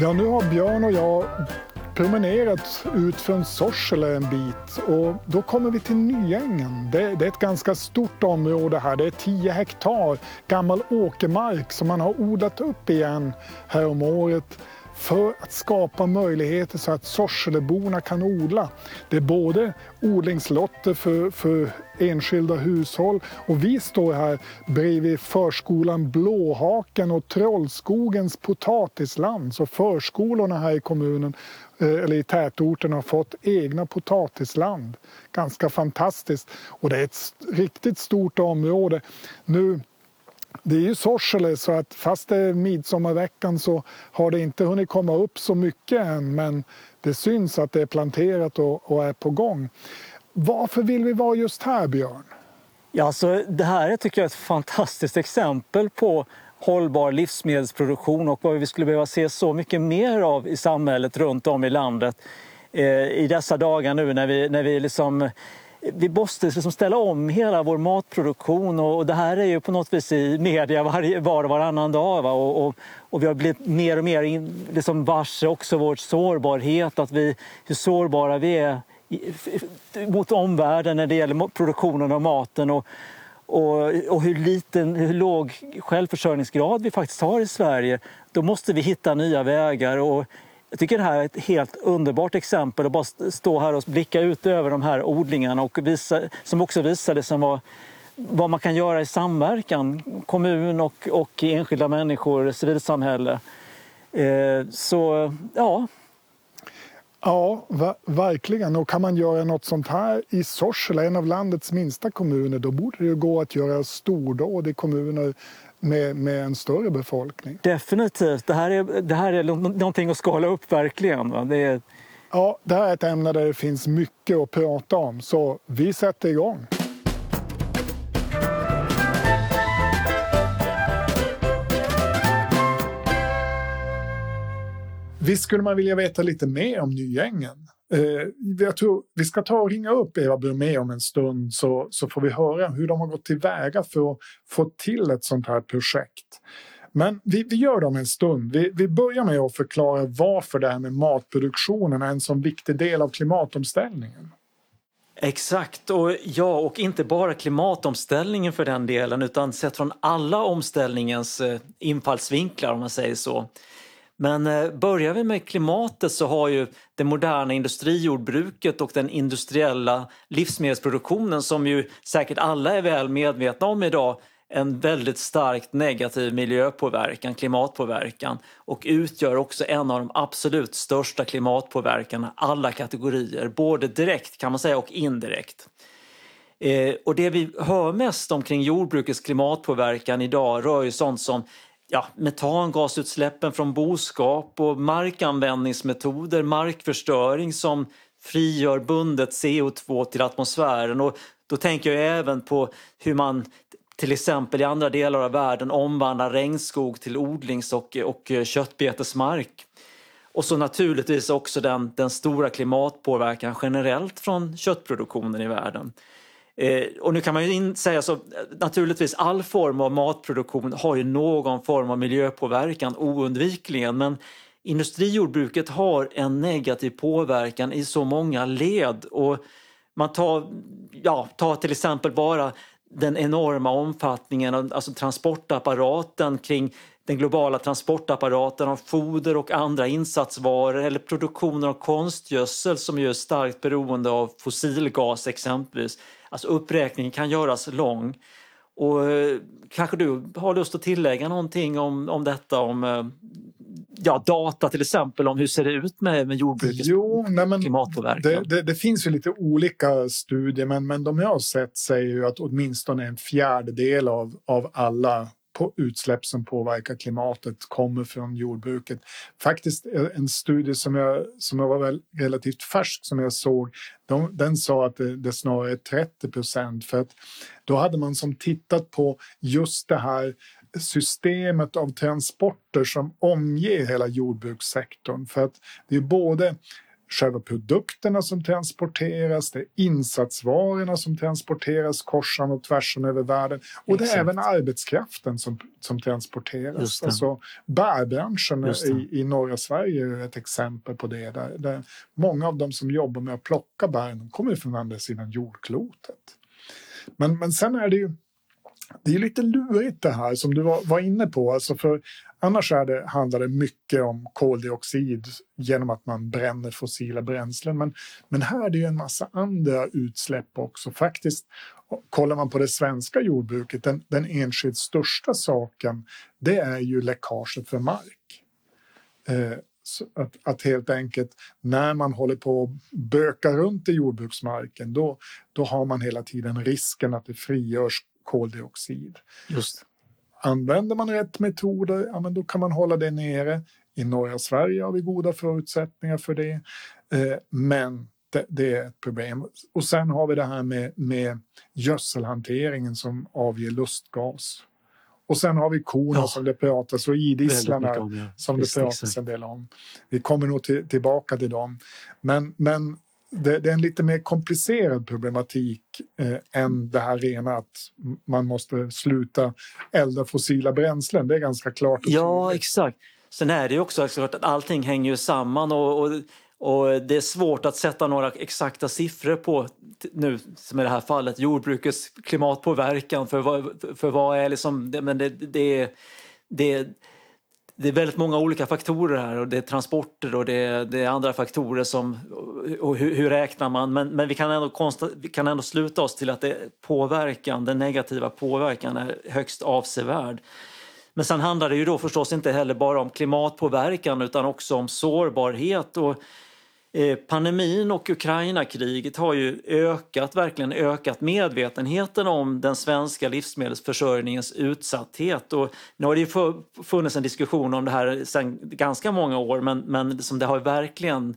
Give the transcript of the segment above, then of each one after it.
Ja, nu har Björn och jag promenerat ut från Sorsele en bit och då kommer vi till Nyängen. Det, det, är ett ganska stort område här. Det är 10 hektar gammal åkermark som man har odlat upp igen här om året för att skapa möjligheter så att Sorseleborna kan odla. Det är både odlingslotter för, för enskilda hushåll och vi står här bredvid förskolan Blåhaken och Trollskogens potatisland. Så förskolorna här i kommunen eh, eller i tätorten har fått egna potatisland. Ganska fantastiskt. Och det är ett riktigt stort område. Nu det är ju Sorsele så att fast det är midsommarveckan så har det inte hunnit komma upp så mycket än men det syns att det är planterat och, och är på gång. Varför vill vi vara just här Björn? Ja, alltså, det här är, tycker jag ett fantastiskt exempel på hållbar livsmedelsproduktion och vad vi skulle behöva se så mycket mer av i samhället runt om i landet eh, i dessa dagar nu när vi, när vi liksom vi måste liksom ställa om hela vår matproduktion och det här är ju på något vis i media var, var och varannan dag. Va? Och, och, och, vi har blivit mer och mer in, liksom varse också vår sårbarhet, att vi, hur sårbara vi är mot omvärlden när det gäller produktionen av maten och, och, och hur, liten, hur låg självförsörjningsgrad vi faktiskt har i Sverige. Då måste vi hitta nya vägar. Och jag tycker det här är ett helt underbart exempel att bara stå här och blicka ut över de här odlingarna och visa, som också visade som var vad man kan göra i samverkan, kommun och, och enskilda människor, civilsamhälle. Eh, så ja. Ja, ver verkligen. Och kan man göra något sånt här i Sorsele, en av landets minsta kommuner, då borde det gå att göra stordåd i kommuner med, med en större befolkning. Definitivt. Det här är, det här är någonting att skala upp verkligen. Det är... Ja, det här är ett ämne där det finns mycket att prata om, så vi sätter igång. Visst skulle man vilja veta lite mer om Nyängen? Eh, jag tror vi ska ta och ringa upp Eva Bromé om en stund så, så får vi höra hur de har gått tillväga för att få till ett sånt här projekt. Men vi, vi gör det om en stund. Vi, vi börjar med att förklara varför det här med matproduktionen är en så viktig del av klimatomställningen. Exakt, och ja, och inte bara klimatomställningen för den delen utan sett från alla omställningens eh, infallsvinklar om man säger så. Men eh, börjar vi med klimatet så har ju det moderna industrijordbruket och den industriella livsmedelsproduktionen som ju säkert alla är väl medvetna om idag en väldigt starkt negativ miljöpåverkan, klimatpåverkan och utgör också en av de absolut största klimatpåverkarna alla kategorier, både direkt kan man säga och indirekt. Eh, och det vi hör mest om kring jordbrukets klimatpåverkan idag rör ju sånt som ja, metangasutsläppen från boskap och markanvändningsmetoder, markförstöring som frigör bundet CO2 till atmosfären. Och då tänker jag även på hur man till exempel i andra delar av världen omvandlar regnskog till odlings och, och köttbetesmark. Och så naturligtvis också den, den stora klimatpåverkan generellt från köttproduktionen i världen. Eh, och nu kan man ju säga så, eh, naturligtvis all form av matproduktion har ju någon form av miljöpåverkan oundvikligen men industrijordbruket har en negativ påverkan i så många led och man tar, ja, tar till exempel bara den enorma omfattningen, alltså transportapparaten kring den globala transportapparaten av foder och andra insatsvaror eller produktionen av konstgödsel som ju är starkt beroende av fossilgas exempelvis. Alltså uppräkningen kan göras lång. Och eh, kanske du har lust att tillägga någonting om, om detta om eh, ja, data till exempel om hur ser det ut med, med jordbrukets jo, nej, klimatpåverkan? Det, det, det, finns ju lite olika studier men, men de jag har sett säger ju att åtminstone en fjärdedel av, av alla på utsläpp som påverkar klimatet kommer från jordbruket. Faktiskt eh, en studie som jag, som jag var väl relativt färsk som jag såg, de, den sa att det, det snarare är 30 procent för att då hade man som tittat på just det här systemet av transporter som omger hela jordbrukssektorn. För att det är både själva produkterna som transporteras, det är insatsvarorna som transporteras korsan och tvärsan över världen och det är även arbetskraften som, som transporteras. Alltså, bärbranschen i, i norra Sverige är ett exempel på det. Där, där många av de som jobbar med att plocka bär kommer från andra sidan jordklotet. Men, men sen är det ju det är lite lurigt det här som du var, inne på. Alltså för annars är det, handlar det mycket om koldioxid genom att man bränner fossila bränslen. Men, men här är det ju en massa andra utsläpp också. Faktiskt, kollar man på det svenska jordbruket, den, den enskilt största saken, det är ju läckaget för mark. Eh, att, att, helt enkelt när man håller på att böka runt i jordbruksmarken då, då har man hela tiden risken att det frigörs koldioxid. Just. Använder man rätt metoder, ja, men då kan man hålla det nere. I norra Sverige har vi goda förutsättningar för det. Eh, men det, det, är ett problem. Och sen har vi det här med, med gödselhanteringen som avger lustgas. Och sen har vi korna ja. som det pratas och idisslarna ja. som Visst, det pratas exakt. en del om. Vi kommer nog till, tillbaka till dem. Men, men det, det, är en lite mer komplicerad problematik eh, än det här rena att man måste sluta elda fossila bränslen. Det är ganska klart. Ja, exakt. Sen är det ju också klart att allting hänger ju samman och, och, och, det är svårt att sätta några exakta siffror på nu, som i det här fallet, jordbrukets klimatpåverkan. För vad, för vad är liksom, det, men det, det, det det är väldigt många olika faktorer här och det är transporter och det är, det är andra faktorer som och hur, hur, räknar man? Men, men vi, kan ändå konsta, vi kan ändå sluta oss till att det, påverkan, den negativa påverkan är högst avsevärd. Men sen handlar det ju då förstås inte heller bara om klimatpåverkan utan också om sårbarhet och Eh, pandemin och Ukraina-kriget har ju ökat, verkligen ökat medvetenheten om den svenska livsmedelsförsörjningens utsatthet. Och nu har det ju funnits en diskussion om det här sedan ganska många år men, men som det har verkligen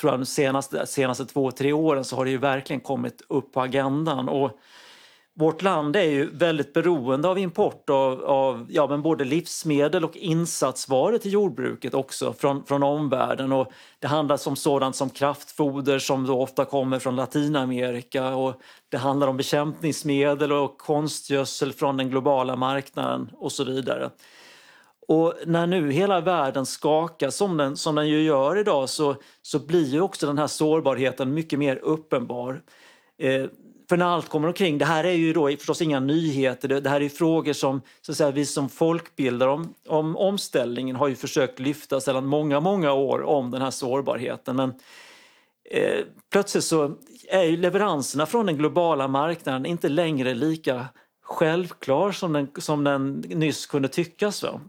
tror jag, de senaste, senaste två, tre åren så har det ju verkligen kommit upp på agendan. Och vårt land är ju väldigt beroende av import av, av ja, men både livsmedel och insatsvaror till jordbruket också från, från omvärlden. Och det handlar om sådant som kraftfoder som då ofta kommer från Latinamerika och det handlar om bekämpningsmedel och konstgödsel från den globala marknaden och så vidare. Och när nu hela världen skakas som den, som den ju gör idag så, så blir ju också den här sårbarheten mycket mer uppenbar. Eh, för när allt kommer omkring, det här är ju då förstås inga nyheter, det, det här är frågor som så att säga, vi som folkbildare om, om omställningen har ju försökt lyfta sedan många, många år om den här sårbarheten. Men eh, plötsligt så är ju leveranserna från den globala marknaden inte längre lika självklar som den, som den nyss kunde tyckas. Va?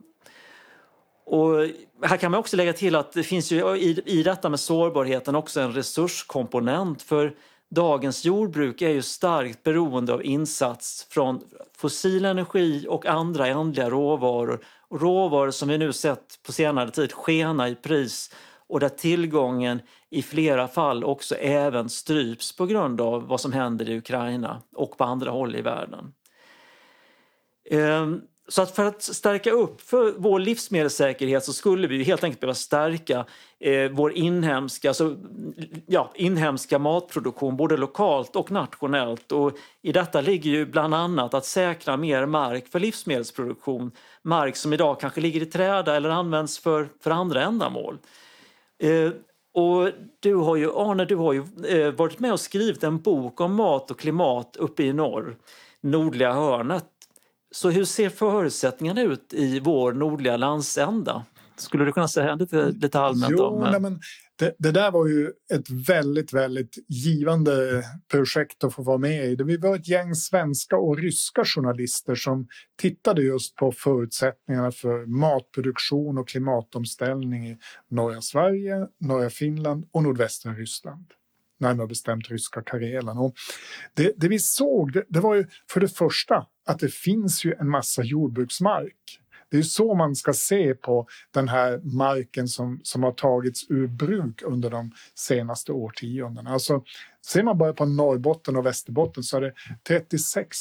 Och här kan man också lägga till att det finns ju i, i detta med sårbarheten också en resurskomponent. För dagens jordbruk är ju starkt beroende av insats från fossil energi och andra ändliga råvaror. Råvaror som vi nu sett på senare tid skena i pris och där tillgången i flera fall också även stryps på grund av vad som händer i Ukraina och på andra håll i världen. Ehm, så att för att stärka upp för vår livsmedelssäkerhet så skulle vi helt enkelt behöva stärka eh, vår inhemska, alltså, ja, inhemska matproduktion både lokalt och nationellt. Och I detta ligger ju bland annat att säkra mer mark för livsmedelsproduktion. Mark som idag kanske ligger i träda eller används för, för andra ändamål. Eh, och du har ju, Arne, du har ju eh, varit med och skrivit en bok om mat och klimat uppe i norr, nordliga hörnet. Så hur ser förutsättningarna ut i vår nordliga landsända? Skulle du kunna säga lite, lite allmänt jo, om? Nej, men det, det, där var ju ett väldigt, väldigt givande projekt att få vara med i. Vi var ett gäng svenska och ryska journalister som tittade just på förutsättningarna för matproduktion och klimatomställning i norra Sverige, norra Finland och nordvästra Ryssland närmare bestämt ryska Karelen. Och det, det vi såg det, det, var ju för det första att det finns ju en massa jordbruksmark. Det är så man ska se på den här marken som, som har tagits ur bruk under de senaste årtiondena. Alltså, ser man bara på Norrbotten och Västerbotten så är det 36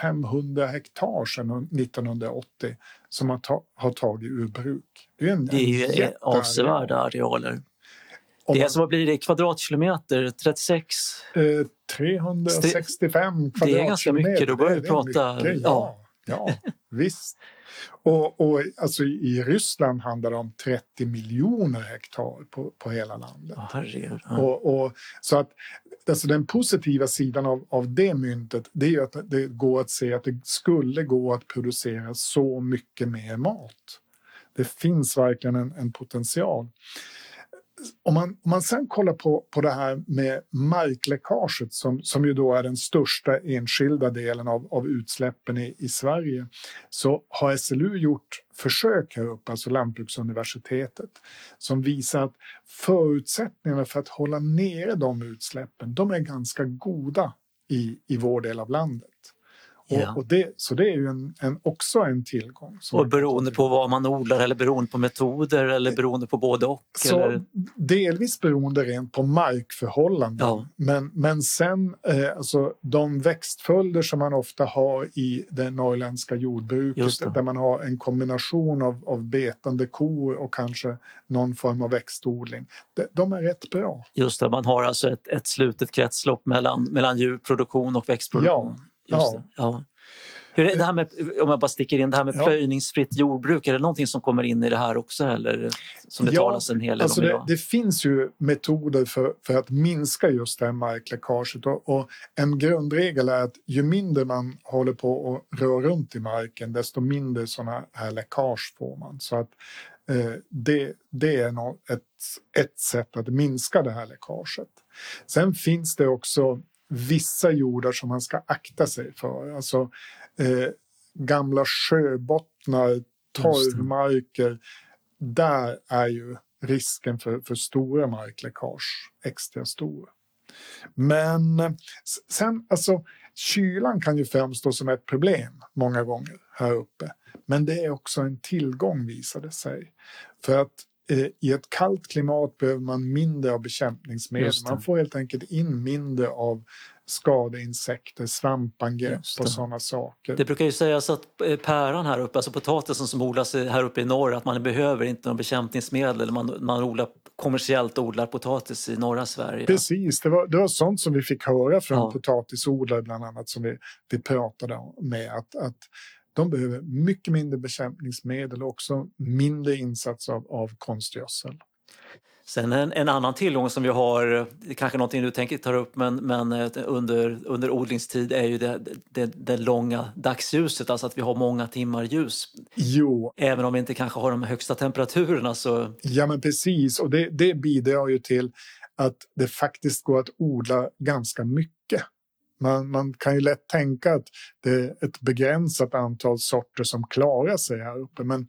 500 hektar sedan 1980 som har, ta, har tagit ur bruk. Det är, en, det är ju avsevärda arealer. Det är som blir det kvadratkilometer? 36? Eh, 365 kvadratkilometer. Det är ganska mycket, då börjar vi prata... Mycket, ja, ja, visst. Och, och alltså, I Ryssland handlar det om 30 miljoner hektar på, på hela landet. Oh, och, och, så att alltså den positiva sidan av, av det myntet det är att det går att se att det skulle gå att producera så mycket mer mat. Det finns verkligen en, en potential om man, om man sen kollar på, på det här med markläckaget som, som ju då är den största enskilda delen av, av utsläppen i, i Sverige så har SLU gjort försök här uppe, alltså Lantbruksuniversitetet som visar att förutsättningarna för att hålla nere de utsläppen de är ganska goda i, i vår del av landet. Och, och, det, så det är ju en, en också en tillgång. Och beroende på vad man odlar eller beroende på metoder eller beroende på både och? Så eller? Delvis beroende rent på markförhållanden. Ja. Men, men sen eh, alltså, de växtföljder som man ofta har i det norrländska jordbruket där man har en kombination av, av betande kor och kanske någon form av växtodling. De, de är rätt bra. Just det, man har alltså ett, ett slutet kretslopp mellan, mellan djurproduktion och växtproduktion. Ja. Ja. ja. Hur är det här med, om jag bara sticker in, det här med ja. plöjningsfritt jordbruk, är det någonting som kommer in i det här också eller som det ja, talas en hel del alltså om idag? Det, det finns ju metoder för, för att minska just det här markläckaget och, och, en grundregel är att ju mindre man håller på att röra runt i marken desto mindre sådana här läckage får man. Så att eh, det, det är något, ett, ett sätt att minska det här läckaget. Sen finns det också vissa jordar som man ska akta sig för. Alltså eh, gamla sjöbottnar, torvmarker. Där är ju risken för, för stora markläckage extra stor. Men sen, alltså kylan kan ju framstå som ett problem många gånger här uppe. Men det är också en tillgång visade sig. För att i ett kallt klimat behöver man mindre av bekämpningsmedel. Man får helt enkelt in mindre av skadeinsekter, svampangrepp och sådana saker. Det brukar ju sägas att eh, päron här uppe, alltså potatisen som odlas här uppe i norr, att man behöver inte någon bekämpningsmedel. Man, man odlar, kommersiellt odlar potatis i norra Sverige. Precis, det var, det var sånt som vi fick höra från ja. potatisodlare bland annat som vi, vi pratade med. Att, att de behöver mycket mindre bekämpningsmedel och också mindre insats av, av konstgödsel. Sen en, en, annan tillgång som vi har, kanske någonting du tänker ta upp, men, men eh, under, under odlingstid är ju det, det, det, långa dagsljuset, alltså att vi har många timmar ljus. Jo. Även om vi inte kanske har de högsta temperaturerna så... Ja men precis, och det, det bidrar ju till att det faktiskt går att odla ganska mycket. Man, man, kan ju lätt tänka att det är ett begränsat antal sorter som klarar sig här uppe. Men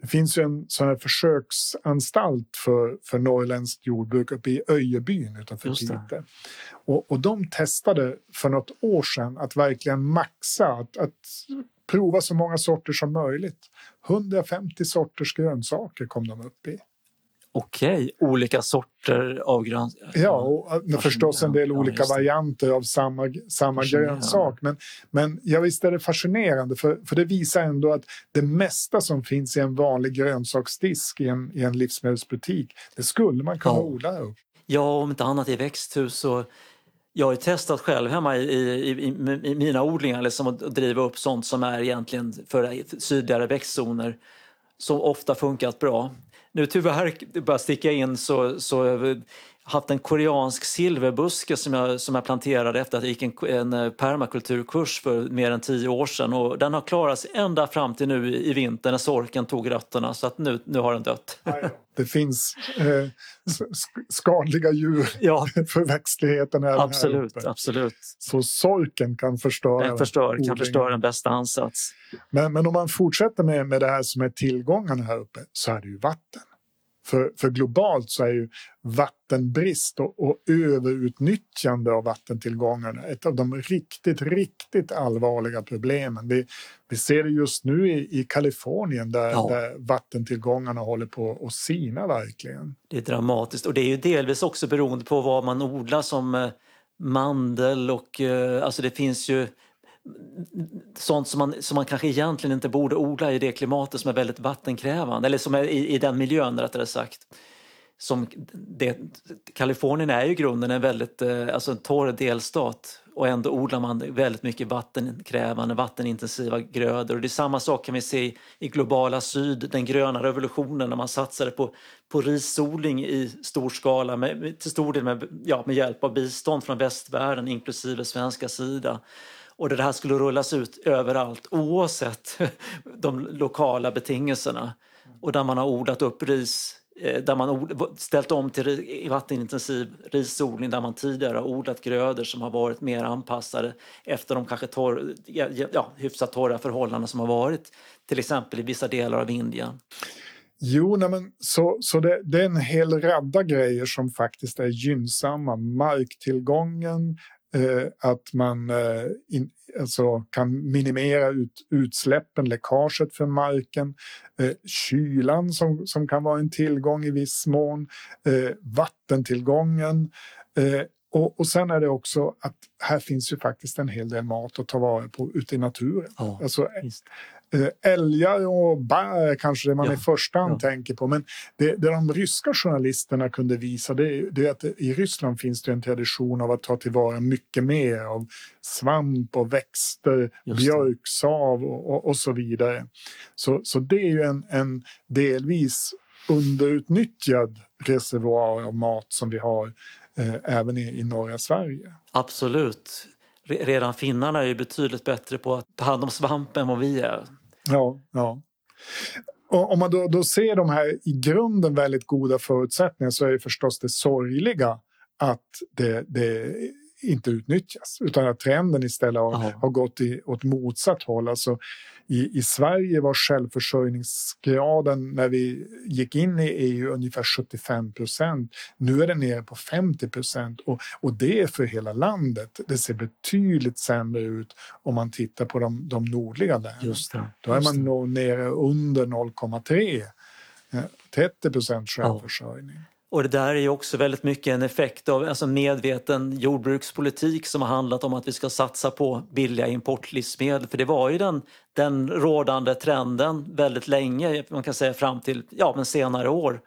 det finns ju en sån här försöksanstalt för, för norrländskt jordbruk uppe i Öjebyn utanför Piteå. Och, och de testade för något år sedan att verkligen maxa, att, att prova så många sorter som möjligt. 150 sorters grönsaker kom de upp i. Okej, olika sorter av grönsaker? Ja, och eh, förstås en del olika ja, varianter av samma, samma grönsak. Men, men ja, visst är det fascinerande för, för det visar ändå att det mesta som finns i en vanlig grönsaksdisk i en, i en livsmedelsbutik, det skulle man kunna ja. odla upp. Ja, om inte annat i växthus. Och jag har testat själv hemma i, i, i, i mina odlingar liksom att driva upp sånt som är egentligen för sydligare växtzoner som ofta funkat bra. Nu tyvärr, bara sticka in, så, så haft en koreansk silverbuske som jag, som jag planterade efter att jag gick en, en eh, permakulturkurs för mer än tio år sedan. Och den har klarat sig ända fram till nu i, i vinter när sorken tog rötterna så att nu, nu har den dött. Det finns eh, skadliga djur ja. för växtligheten även absolut, här uppe. Absolut. Så sorken kan förstöra den förstör, kan förstöra den bästa ansats. Men, men om man fortsätter med, med det här som är tillgångarna här uppe så är det ju vatten. För, för globalt så är ju vattenbrist och, och överutnyttjande av vattentillgångarna ett av de riktigt, riktigt allvarliga problemen. Vi, vi ser det just nu i, i Kalifornien där, ja. där vattentillgångarna håller på att sina verkligen. Det är dramatiskt och det är ju delvis också beroende på vad man odlar som eh, mandel och eh, alltså det finns ju sånt som man, som man kanske egentligen inte borde odla i det klimatet som är väldigt vattenkrävande, eller som är i, i den miljön rättare sagt. som det, Kalifornien är ju i grunden en väldigt eh, alltså en torr delstat och ändå odlar man väldigt mycket vattenkrävande, vattenintensiva grödor. Och det är samma sak kan vi se i globala syd, den gröna revolutionen när man satsade på, på risodling i stor skala med, till stor del med, ja, med hjälp av bistånd från västvärlden inklusive svenska sida. Och det här skulle rullas ut överallt oavsett de lokala betingelserna. Och där man har odlat upp ris eh, där man ställt om till vattenintensiv risodling där man tidigare har odlat grödor som har varit mer anpassade efter de kanske torr, ja, hyfsat torra förhållanden som har varit till exempel i vissa delar av Indien. Jo, nej men så, så det, det, är en hel radda grejer som faktiskt är gynnsamma. Marktillgången, eh, att man eh, in, alltså kan minimera ut, utsläppen, läckaget från marken, eh, kylan som, som kan vara en tillgång i viss mån, eh, vattentillgången. Eh, och, och sen är det också att här finns ju faktiskt en hel del mat att ta vara på ute i naturen. Ja, alltså, älgar och bär kanske det man ja, i första hand ja. tänker på. Men det, det de ryska journalisterna kunde visa det, det är att i Ryssland finns det en tradition av att ta tillvara mycket mer av svamp och växter, björksav och, och, och, så vidare. Så, så det är ju en, en delvis underutnyttjad reservoar av mat som vi har eh, även i, i norra Sverige. Absolut. Redan finnarna är ju betydligt bättre på att ta hand om svamp än vad vi är. Ja, ja. Och om man då, då ser de här i grunden väldigt goda förutsättningar så är det förstås det sorgliga att det, det inte utnyttjas utan att trenden istället har, har gått i, åt motsatt håll. Alltså, i, I Sverige var självförsörjningsgraden när vi gick in i EU ungefär 75 procent. Nu är den nere på 50 procent och, och det är för hela landet. Det ser betydligt sämre ut om man tittar på de, de nordliga länen. Då är man nog nere under 0,3. 30 procent självförsörjning. Ja. Och det där är ju också väldigt mycket en effekt av alltså medveten jordbrukspolitik som har handlat om att vi ska satsa på billiga importlivsmedel. För det var ju den, den rådande trenden väldigt länge, man kan säga fram till ja, men senare år.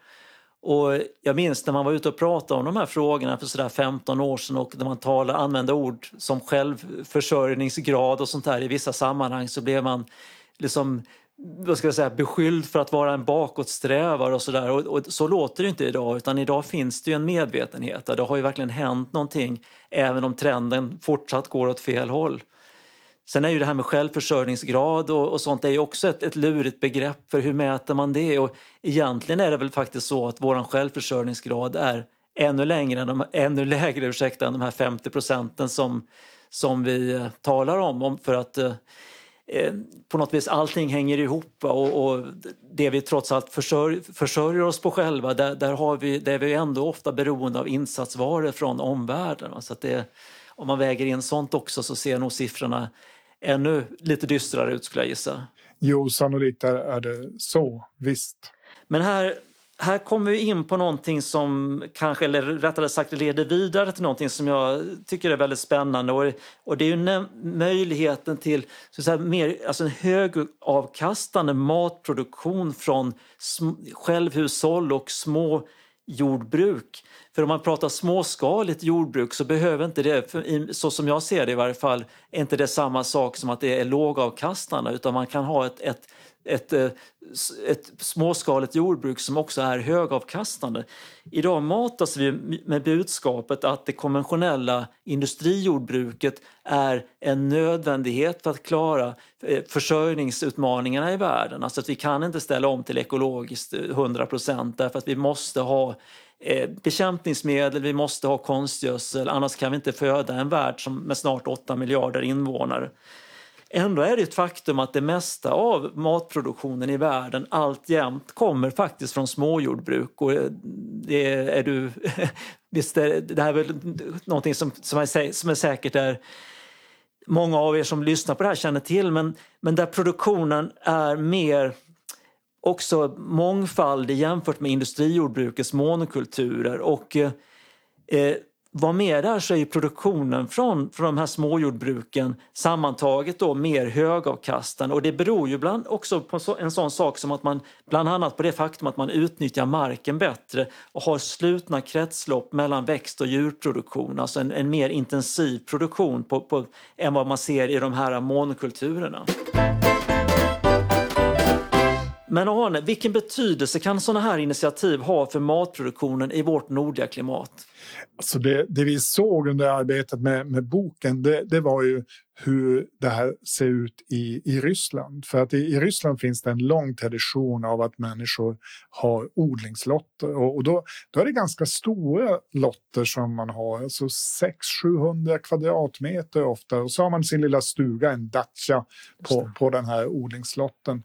Och jag minns när man var ute och pratade om de här frågorna för sådär 15 år sedan och när man talade, använde ord som självförsörjningsgrad och sånt där i vissa sammanhang så blev man liksom vad ska jag säga, beskylld för att vara en bakåtsträvare och sådär. Och, och, så låter det inte idag, utan idag finns det ju en medvetenhet. Det har ju verkligen hänt någonting, även om trenden fortsatt går åt fel håll. Sen är ju det här med självförsörjningsgrad och, och sånt är ju också ett, ett lurigt begrepp, för hur mäter man det? Och egentligen är det väl faktiskt så att vår självförsörjningsgrad är ännu, längre än de, ännu lägre ursäkta, än de här 50 procenten som, som vi eh, talar om. För att Eh, på något vis allting hänger ihop och, och, det vi trots allt försörj, försörjer oss på själva där, där, har vi, där är vi ändå ofta beroende av insatsvaror från omvärlden. Så att det, om man väger in sånt också så ser nog siffrorna ännu lite dystrare ut skulle jag gissa. Jo, sannolikt är det så, visst. Men här här kommer vi in på någonting som kanske, eller rättare sagt leder vidare till någonting som jag tycker är väldigt spännande och, och det är ju möjligheten till så säga, mer, alltså en högavkastande matproduktion från självhushåll och små jordbruk. För om man pratar småskaligt jordbruk så behöver inte det, så som jag ser det i varje fall, är inte det samma sak som att det är lågavkastande utan man kan ha ett, ett ett, eh, ett småskaligt jordbruk som också är högavkastande. Idag matas vi med budskapet att det konventionella industrijordbruket är en nödvändighet för att klara eh, försörjningsutmaningarna i världen. Alltså att vi kan inte ställa om till ekologiskt eh, 100 procent därför att vi måste ha bekämpningsmedel, vi måste ha konstgödsel, annars kan vi inte föda en värld som med snart 8 miljarder invånare. Ändå är det ett faktum att det mesta av matproduktionen i världen alltjämt kommer faktiskt från småjordbruk. Och eh, det är, du, visst är, det här är väl någonting som, som, är, som är säkert är många av er som lyssnar på det här känner till, men, men där produktionen är mer också mångfaldig jämfört med industrijordbrukets monokulturer. Och, eh, eh vad med sig så är produktionen från, från de här småjordbruken sammantaget då mer högavkastande och det beror ju bland, också på en sån sak som att man bland annat på det faktum att man utnyttjar marken bättre och har slutna kretslopp mellan växt och djurproduktion, alltså en, en mer intensiv produktion på, på, än vad man ser i de här monokulturerna. Men Arne, vilken betydelse kan sådana här initiativ ha för matproduktionen i vårt nordliga klimat? Alltså det, det vi såg under arbetet med, med boken det, det, var ju hur det här ser ut i, i Ryssland. För att i, i Ryssland finns det en lång tradition av att människor har odlingslotter. Och, och då, då är det ganska stora lotter som man har, alltså 600-700 kvadratmeter ofta. Och så har man sin lilla stuga, en dacha, på, på den här odlingslotten.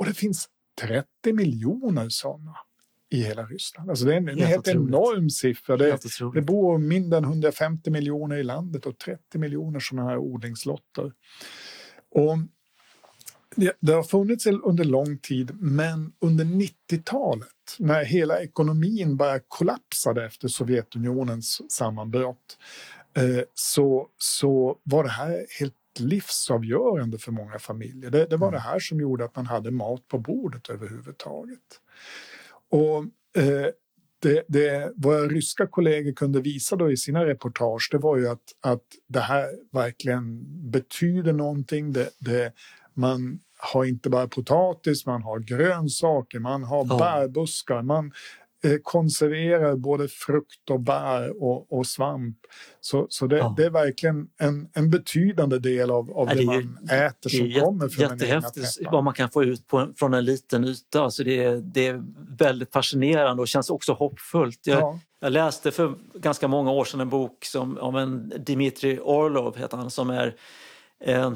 Och det finns 30 miljoner sådana i hela Ryssland. Alltså det är en helt, helt enorm siffra. Det, det bor mindre än 150 miljoner i landet och 30 miljoner sådana här odlingslotter. Och det, det, har funnits under lång tid, men under 90-talet när hela ekonomin bara kollapsade efter Sovjetunionens sammanbrott eh, så, så var det här helt livsavgörande för många familjer. Det, det var mm. det här som gjorde att man hade mat på bordet överhuvudtaget. Och eh, det, det våra ryska kollegor kunde visa då i sina reportage det var ju att, att det här verkligen betyder någonting. Det, det, man har inte bara potatis, man har grönsaker, man har ja. bärbuskar, man konserverar både frukt och bär och, och svamp. Så, så det, ja. det, är verkligen en, en betydande del av, av ja, det, det man äter som jätte, kommer från jättehäftigt vad man kan få ut på, från en liten yta. Alltså det, är, det är väldigt fascinerande och känns också hoppfullt. Jag, ja. jag läste för ganska många år sedan en bok som, om en Dmitri Orlov, heter han, som är eh,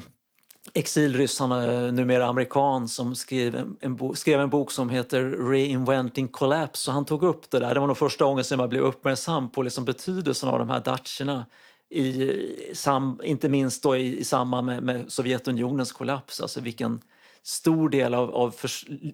exilryss, han eh, är numera amerikan, som skrev en, en, bo, skrev en bok som heter Reinventing Collapse. Och han tog upp det där. Det var nog första gången som jag blev uppmärksam på liksom betydelsen av de här dacherna. I, sam, inte minst då i, i samband med, med Sovjetunionens kollaps. Alltså vilken stor del av, av för,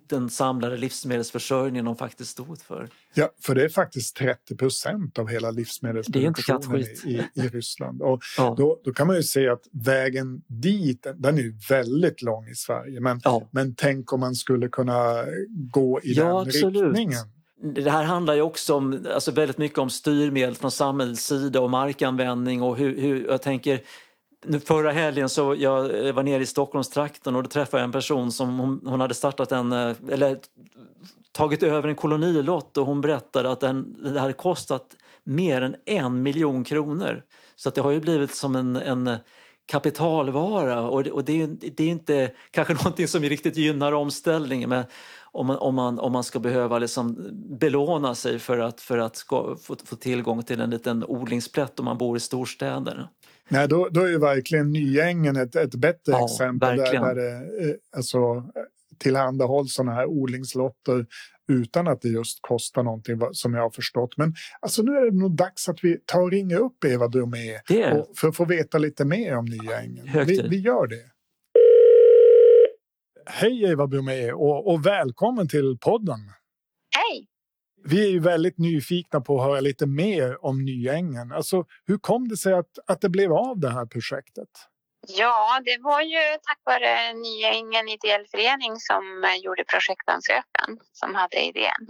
den samlade livsmedelsförsörjningen de faktiskt stod för. Ja, för det är faktiskt 30 procent av hela livsmedelsproduktionen i, i, Ryssland. Och ja. då, då kan man ju se att vägen dit, den är väldigt lång i Sverige. Men, ja. men tänk om man skulle kunna gå i ja, den absolut. riktningen. Det här handlar ju också om, alltså väldigt mycket om styrmedel från samhällets sida och markanvändning och hur, hur jag tänker förra helgen så jag var nere i Stockholmstrakten och då träffade jag en person som hon, hon hade startat en, eh, eller tagit över en kolonilott och hon berättade att den, det hade kostat mer än en miljon kronor. Så att det har ju blivit som en, en kapitalvara och, och det, det, är inte kanske någonting som riktigt gynnar omställningen. Men om man, om man, om man ska behöva liksom belåna sig för att, för att ska, få, få tillgång till en liten odlingsplätt om man bor i storstäder. Nej, då, då är ju verkligen Nyängen ett, ett bättre ja, exempel verkligen. där, där det eh, alltså, tillhandahålls sådana här odlingslotter utan att det just kostar någonting som jag har förstått. Men alltså, nu är det nog dags att vi tar och ringer upp Eva Bromé för att få veta lite mer om Nyängen. Vi, vi gör det. Hej Eva Bromé och, och välkommen till podden. Hej! Vi är ju väldigt nyfikna på att höra lite mer om Nyängen. Alltså, hur kom det sig att, att det blev av det här projektet? Ja, det var ju tack vare Nyängen ideell förening som gjorde projektansökan som hade idén.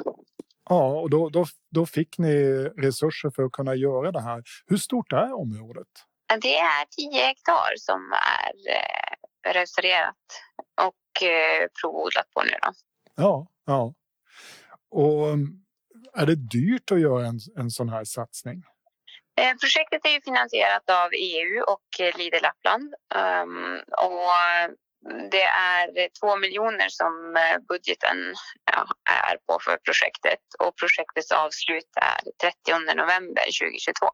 Ja, och då, då, då fick ni resurser för att kunna göra det här. Hur stort är området? Det är 10 hektar som är eh, restaurerat och eh, provodlat på nu. Då. Ja, ja. Och är det dyrt att göra en, en sån här satsning? Eh, projektet är ju finansierat av EU och eh, Leader Lappland. Um, och det är två miljoner som eh, budgeten är på för projektet och projektets avslut är 30 november 2022.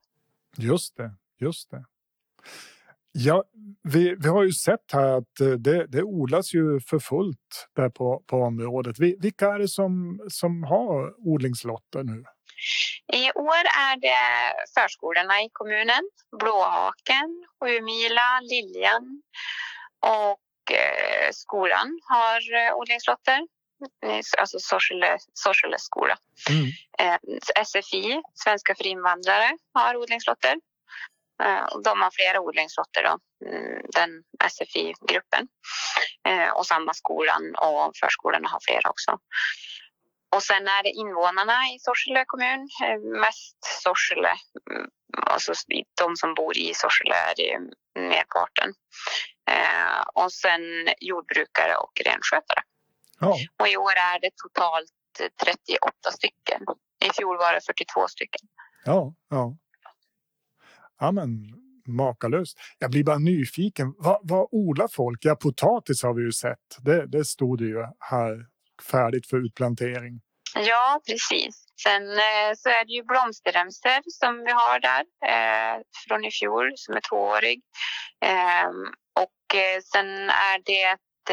Just det, just det. Ja, vi, vi har ju sett här att eh, det, det odlas ju för fullt där på, på området. Vilka är det som, som har odlingslotter nu? I år är det förskolorna i kommunen, Blåhaken, Sjumila, Liljan och eh, skolan har eh, odlingslotter. alltså Sorsele, Sorsele skola. Mm. SFI, Svenska för invandrare, har odlingslotter. De har flera odlingslotter, då, mm, den SFI-gruppen. Och samma skolan och förskolorna har flera också. Och sen är det invånarna i Sorsele kommun, mest Sorsele, mm, alltså de som bor i Sorsele är det merparten. Och sen jordbrukare och renskötare. Ja. Och i år är det totalt 38 stycken. I fjol var det 42 stycken. Ja, ja. Ja, men makalöst. Jag blir bara nyfiken. Vad, vad odlar folk? Ja, potatis har vi ju sett. Det, det stod det ju här färdigt för utplantering. Ja, precis. Sen eh, så är det ju blomsterremsor som vi har där eh, från i fjol som är tvåårig. Eh, och eh, sen är det ett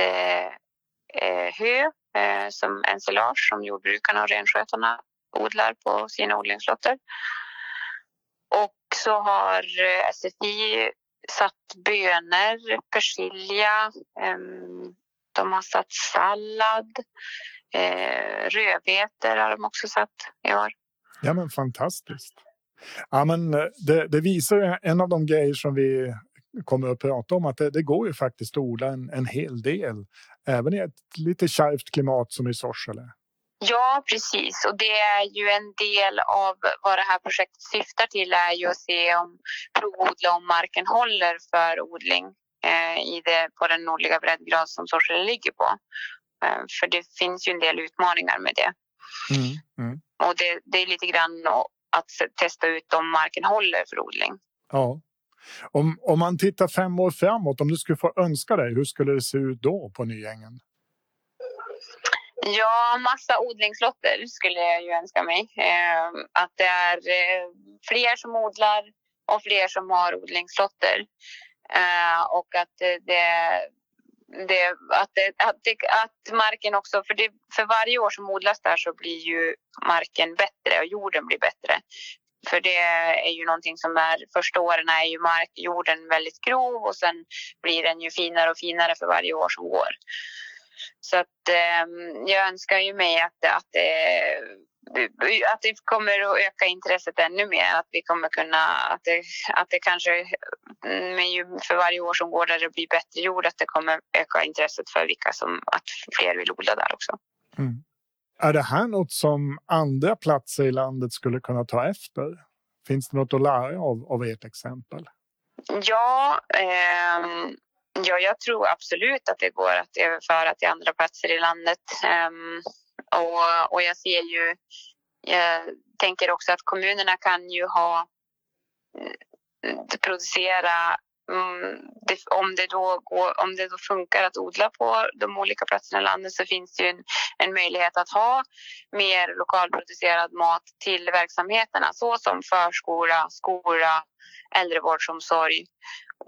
eh, hö eh, som ensilage som jordbrukarna och renskötarna odlar på sina odlingslotter. Och så har eh, SFI satt bönor, persilja, ehm, de har satt sallad, eh, rödbetor har de också satt i år. Ja men fantastiskt. Ja, men eh, det, det visar en av de grejer som vi kommer att prata om att det, det går ju faktiskt att odla en, en hel del även i ett lite kärvt klimat som i Sorsele. Ja, precis. Och det är ju en del av vad det här projektet syftar till är ju att se om provodla om marken håller för odling eh, i det, på den nordliga breddgrad som Sorsele ligger på. Eh, för det finns ju en del utmaningar med det. Mm, mm. Och det, det, är lite grann att testa ut om marken håller för odling. Ja. Om, om man tittar fem år framåt, om du skulle få önska dig, hur skulle det se ut då på Nyängen? Ja, massa odlingslotter skulle jag ju önska mig. Eh, att det är eh, fler som odlar och fler som har odlingslotter. Eh, och att eh, det, det, att, det, att, det, att marken också, för, det, för varje år som odlas där så blir ju marken bättre och jorden blir bättre. För det är ju någonting som är, första åren är ju mark, jorden väldigt grov och sen blir den ju finare och finare för varje år som går. Så att eh, jag önskar ju mig att, att, det, att det kommer att öka intresset ännu mer. Att vi kommer kunna, att det, att det kanske med för varje år som går där det blir bättre jord, att det kommer öka intresset för vilka som, att fler vill odla där också. Mm. Är det här något som andra platser i landet skulle kunna ta efter? Finns det något att lära av, av ert exempel? Ja, eh, ja, jag tror absolut att det går att överföra till andra platser i landet. Ehm, och, och jag ser ju, jag tänker också att kommunerna kan ju ha eh, producera mm, det, om, det då går, om det då funkar att odla på de olika platserna i landet så finns det ju en, en möjlighet att ha mer lokalproducerad mat till verksamheterna såsom förskola, skola, äldrevårdsomsorg,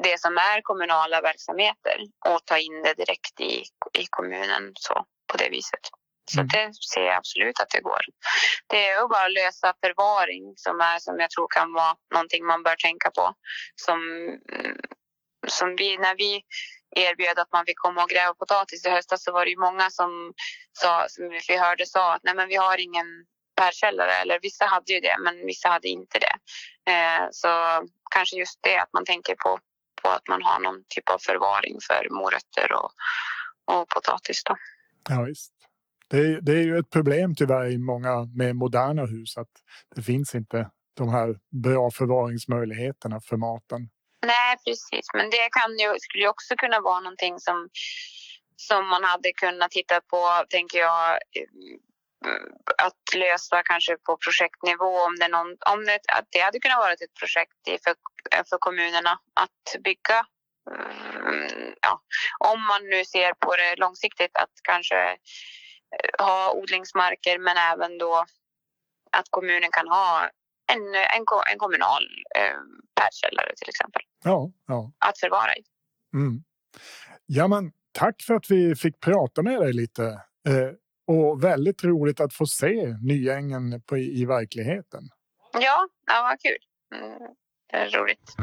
det som är kommunala verksamheter och ta in det direkt i, i kommunen så, på det viset. Så mm. det ser jag absolut att det går. Det är att bara lösa förvaring som, är, som jag tror kan vara någonting man bör tänka på. Som, som vi, när vi erbjöd att man fick komma och gräva potatis i höstas så var det ju många som, sa, som vi hörde sa att nej men vi har ingen bärkällare. Eller vissa hade ju det men vissa hade inte det. Eh, så kanske just det att man tänker på, på att man har någon typ av förvaring för morötter och, och potatis. Då. Ja, visst. Det, det, är ju ett problem tyvärr i många med moderna hus att det finns inte de här bra förvaringsmöjligheterna för maten. Nej, precis. Men det kan ju, skulle också kunna vara någonting som, som man hade kunnat titta på, tänker jag, att lösa kanske på projektnivå. Om det, någon, om det, att det hade kunnat vara ett projekt för, för kommunerna att bygga mm, Ja, om man nu ser på det långsiktigt att kanske ha odlingsmarker men även då att kommunen kan ha en, en, en kommunal eh, bärkällare till exempel. Ja, ja. Att förvara i. Mm. Ja, men tack för att vi fick prata med dig lite. Eh, och väldigt roligt att få se Nyängen på, i verkligheten. Ja, ja vad kul. Mm, det är roligt.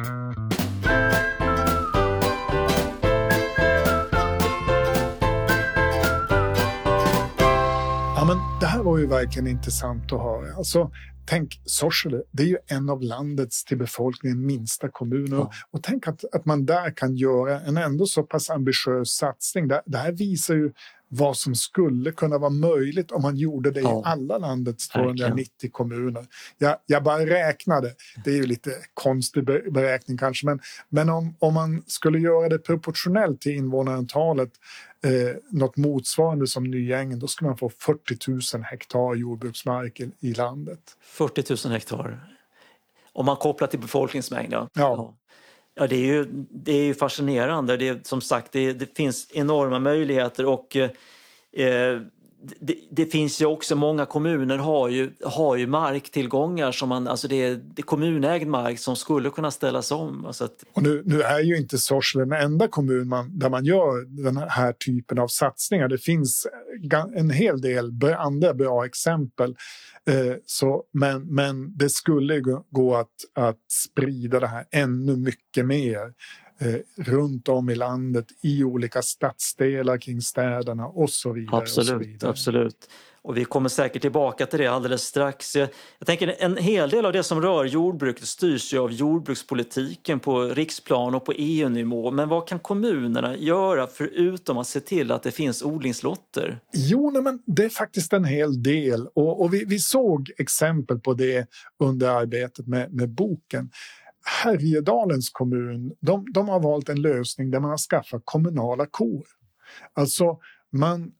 Ja, men det här var ju verkligen intressant att höra. Alltså, tänk Sorsele, det är ju en av landets till befolkningen minsta kommuner. Ja. Och tänk att, att man där kan göra en ändå så pass ambitiös satsning. Det, det här visar ju vad som skulle kunna vara möjligt om man gjorde det ja. i alla landets 290 kommuner. Jag, jag bara räknade, det är ju lite konstig beräkning kanske, men, men om, om man skulle göra det proportionellt till invånarantalet eh, något motsvarande som Nyängen, då skulle man få 40 000 hektar jordbruksmark i, i landet. 40 000 hektar? Om man kopplar till befolkningsmängd, ja. ja. Ja, det är ju, det är ju fascinerande. Det är, som sagt, det, det finns enorma möjligheter och eh, det, det, finns ju också, många kommuner har ju, har ju marktillgångar som man, alltså det är, det är kommunägd mark som skulle kunna ställas om. Alltså att... och nu, nu är ju inte Sorsele den enda kommun man, där man gör den här typen av satsningar. Det finns en hel del andra bra exempel. Eh, så, men, men det skulle gå att, att sprida det här ännu mycket mer eh, runt om i landet i olika stadsdelar kring städerna och så vidare. Absolut, och så vidare. absolut. Och vi kommer säkert tillbaka till det alldeles strax. Jag, jag tänker en hel del av det som rör jordbruket styrs ju av jordbrukspolitiken på riksplan och på EU-nivå. Men vad kan kommunerna göra förutom att se till att det finns odlingslotter? Jo, nej, men det är faktiskt en hel del och, och vi, vi, såg exempel på det under arbetet med, med boken. Härjedalens kommun de, de har valt en lösning där man har skaffat kommunala kor. Alltså man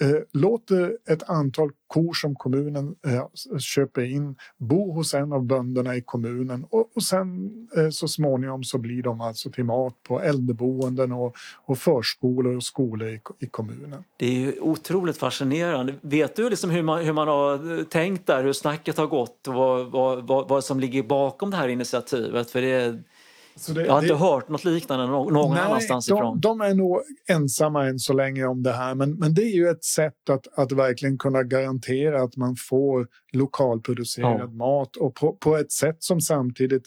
Eh, låter eh, ett antal kor som kommunen eh, köper in bo hos en av bönderna i kommunen och, och sen så småningom så blir de alltså till mat på äldreboenden och, och förskolor och skolor i, i, kommunen. Det är ju otroligt fascinerande. Vet du liksom hur, man, hur man har tänkt där, hur snacket har gått och vad, vad, vad, vad som ligger bakom det här initiativet? För det det, jag har inte hört något liknande någon, nej, annanstans de, ifrån. De är nog ensamma än så länge om det här, men, men det är ju ett sätt att, att verkligen kunna garantera att man får lokalproducerad ja. mat och på, på, ett sätt som samtidigt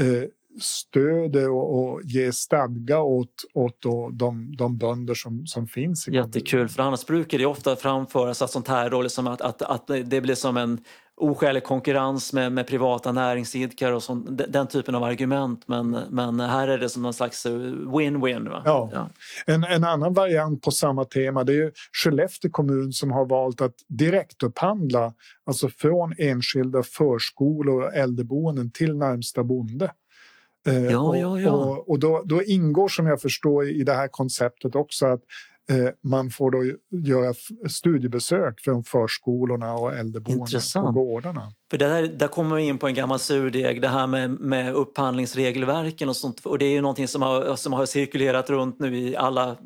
eh, stöder och, och ger stadga åt, åt de, de bönder som, som finns i Jättekul, för annars brukar det ofta framföras att sånt här då, liksom att, att, att det blir som en oskälig konkurrens med, med privata näringsidkare och sånt, den typen av argument. Men, men här är det som en slags win-win. Ja. ja. En, en annan variant på samma tema det är Skellefteå kommun som har valt att direktupphandla alltså från enskilda förskolor och äldreboenden till närmsta bonde. Eh, ja, ja, ja. Och, och då, då, ingår som jag förstår i det här konceptet också att Eh, man får då göra studiebesök från förskolorna och äldreboenden på gårdarna. För där, där kommer vi in på en gammal surdeg, det här med, med upphandlingsregelverken och sånt. Och det är ju någonting som har, som har cirkulerat runt nu i alla,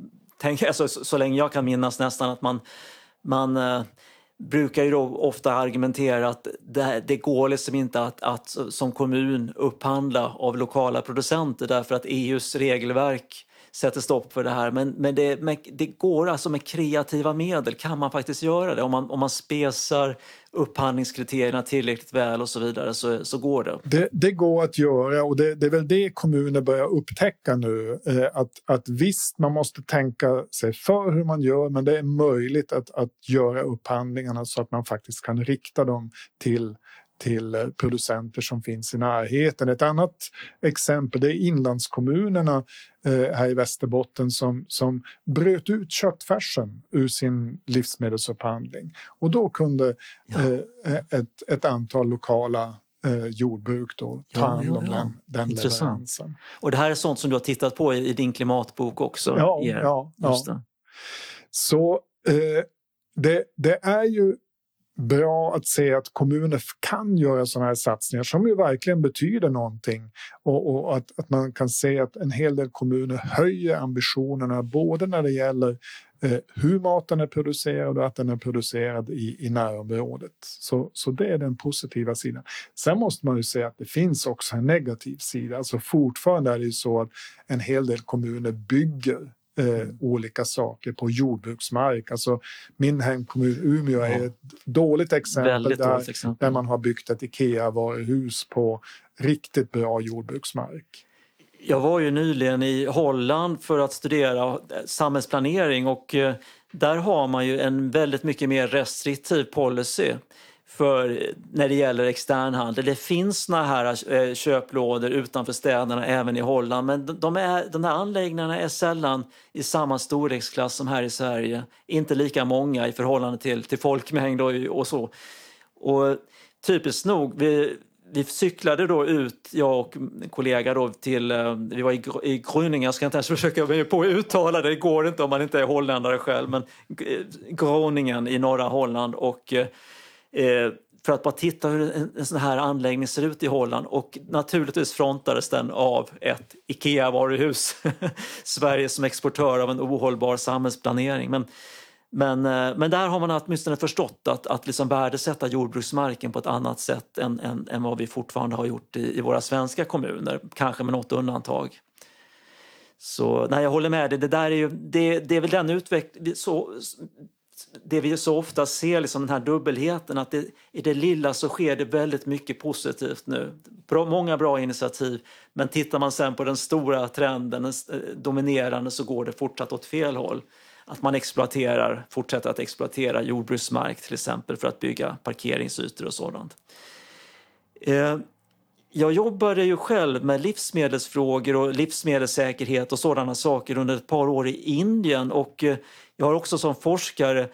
tänk, alltså, så, så länge jag kan minnas nästan, att man, man eh, brukar ju då ofta argumentera att det, det går liksom inte att, att som kommun upphandla av lokala producenter därför att EUs regelverk sätter stopp för det här. Men, men det, med, det går alltså med kreativa medel kan man faktiskt göra det. Om man, om man spesar upphandlingskriterierna tillräckligt väl och så vidare så, så går det. det. det. går att göra och det, det är väl det kommuner börjar upptäcka nu. Eh, att, att visst, man måste tänka sig för hur man gör men det är möjligt att, att göra upphandlingarna så att man faktiskt kan rikta dem till till eh, producenter som finns i närheten. Ett annat exempel är inlandskommunerna eh, här i Västerbotten som, som bröt ut köttfärsen ur sin livsmedelsupphandling. Och då kunde ja. eh, ett, ett antal lokala eh, jordbruk då ta ja, hand om ja, den, den leveransen. Och det här är sånt som du har tittat på i, i din klimatbok också? Ja, ja, ja. Så eh, det, det är ju bra att se att kommuner kan göra sådana här satsningar som ju verkligen betyder någonting. Och, och att, att, man kan se att en hel del kommuner höjer ambitionerna både när det gäller eh, hur maten är producerad och att den är producerad i, i närområdet. Så, så det är den positiva sidan. Sen måste man ju säga att det finns också en negativ sida. Alltså fortfarande är det ju så att en hel del kommuner bygger eh, olika saker på jordbruksmark. Alltså, min hemkommun Umeå är ett dåligt exempel, där, exempel. där man har byggt ett Ikea-varuhus på riktigt bra jordbruksmark. Jag var ju nyligen i Holland för att studera samhällsplanering och eh, där har man ju en väldigt mycket mer restriktiv policy för när det gäller externhandel. Det finns såna här eh, köplådor utanför städerna även i Holland men de, är, de här anläggningarna är sällan i samma storleksklass som här i Sverige. Inte lika många i förhållande till, till folkmängd och, och så. Och typiskt nog, vi, vi cyklade då ut, jag och en kollega då till, eh, vi var i, i Gröningen, jag ska inte ens försöka mig på att uttala det, det går inte om man inte är holländare själv, men Groningen i norra Holland och eh, Eh, för att bara titta hur en, en sån här anläggning ser ut i Holland och naturligtvis frontades den av ett IKEA-varuhus. Sverige som exportör av en ohållbar samhällsplanering. Men men, eh, men där har man åtminstone förstått att, att liksom värdesätta jordbruksmarken på ett annat sätt än, än, än vad vi fortfarande har gjort i, i, våra svenska kommuner, kanske med något undantag. Så nej, jag håller med dig. Det, där är ju, det, det är väl den utveckling det vi så ofta ser, liksom den här dubbelheten, att det, i det lilla så sker det väldigt mycket positivt nu. Bra, många bra initiativ, men tittar man sen på den stora trenden, den eh, dominerande, så går det fortsatt åt fel håll att man exploaterar, fortsätter att exploatera jordbruksmark till exempel för att bygga parkeringsytor och sådant. Eh, jag jobbade ju själv med livsmedelsfrågor och livsmedelssäkerhet och sådana saker under ett par år i Indien och eh, jag har också som forskare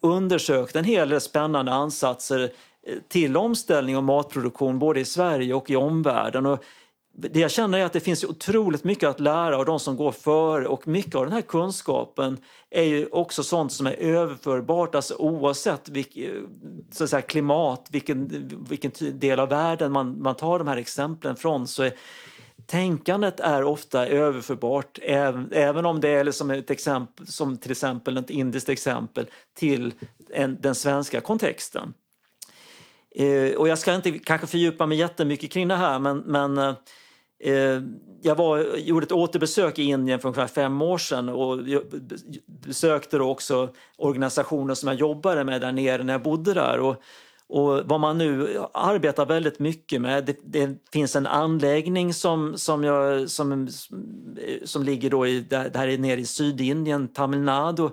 undersökt en hel del spännande ansatser eh, till omställning och matproduktion både i Sverige och i omvärlden. Och det jag känner är att det finns otroligt mycket att lära av de som går före och mycket av den här kunskapen är ju också sånt som är överförbart, alltså oavsett vilk, så att säga, klimat, vilken, vilken del av världen man, man tar de här exemplen från så är tänkandet är ofta överförbart även, även om det är liksom ett exempel, som till exempel ett indiskt exempel till en, den svenska kontexten. Eh, och jag ska inte kanske fördjupa mig jättemycket kring det här men, men eh, Eh, jag var, gjorde ett återbesök i Indien för ungefär fem år sedan och besökte då också organisationer som jag jobbade med där nere när jag bodde där. Och, och vad man nu arbetar väldigt mycket med, det, det finns en anläggning som, som, jag, som, som ligger då i, där, där nere i Sydindien, Tamil Nadu,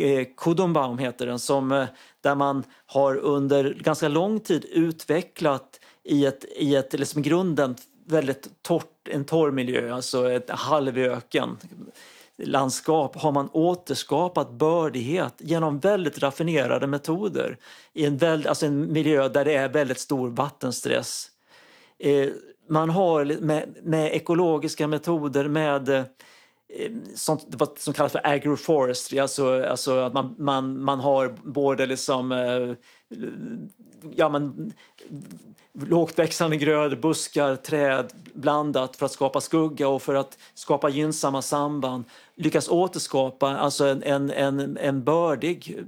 eh, Kudumbaum heter den, som, eh, där man har under ganska lång tid utvecklat i ett, i ett liksom grunden väldigt torrt, en torr miljö, alltså ett halvöken landskap har man återskapat bördighet genom väldigt raffinerade metoder i en, väl, alltså en miljö där det är väldigt stor vattenstress. Eh, man har med, med, ekologiska metoder, med eh, sånt vad som kallas för agroforestry, alltså, alltså att man, man, man har både liksom eh, ja, men, lågt växande grödor, buskar, träd blandat för att skapa skugga och för att skapa gynnsamma samband. Lyckas återskapa alltså en, en, en, en bördig...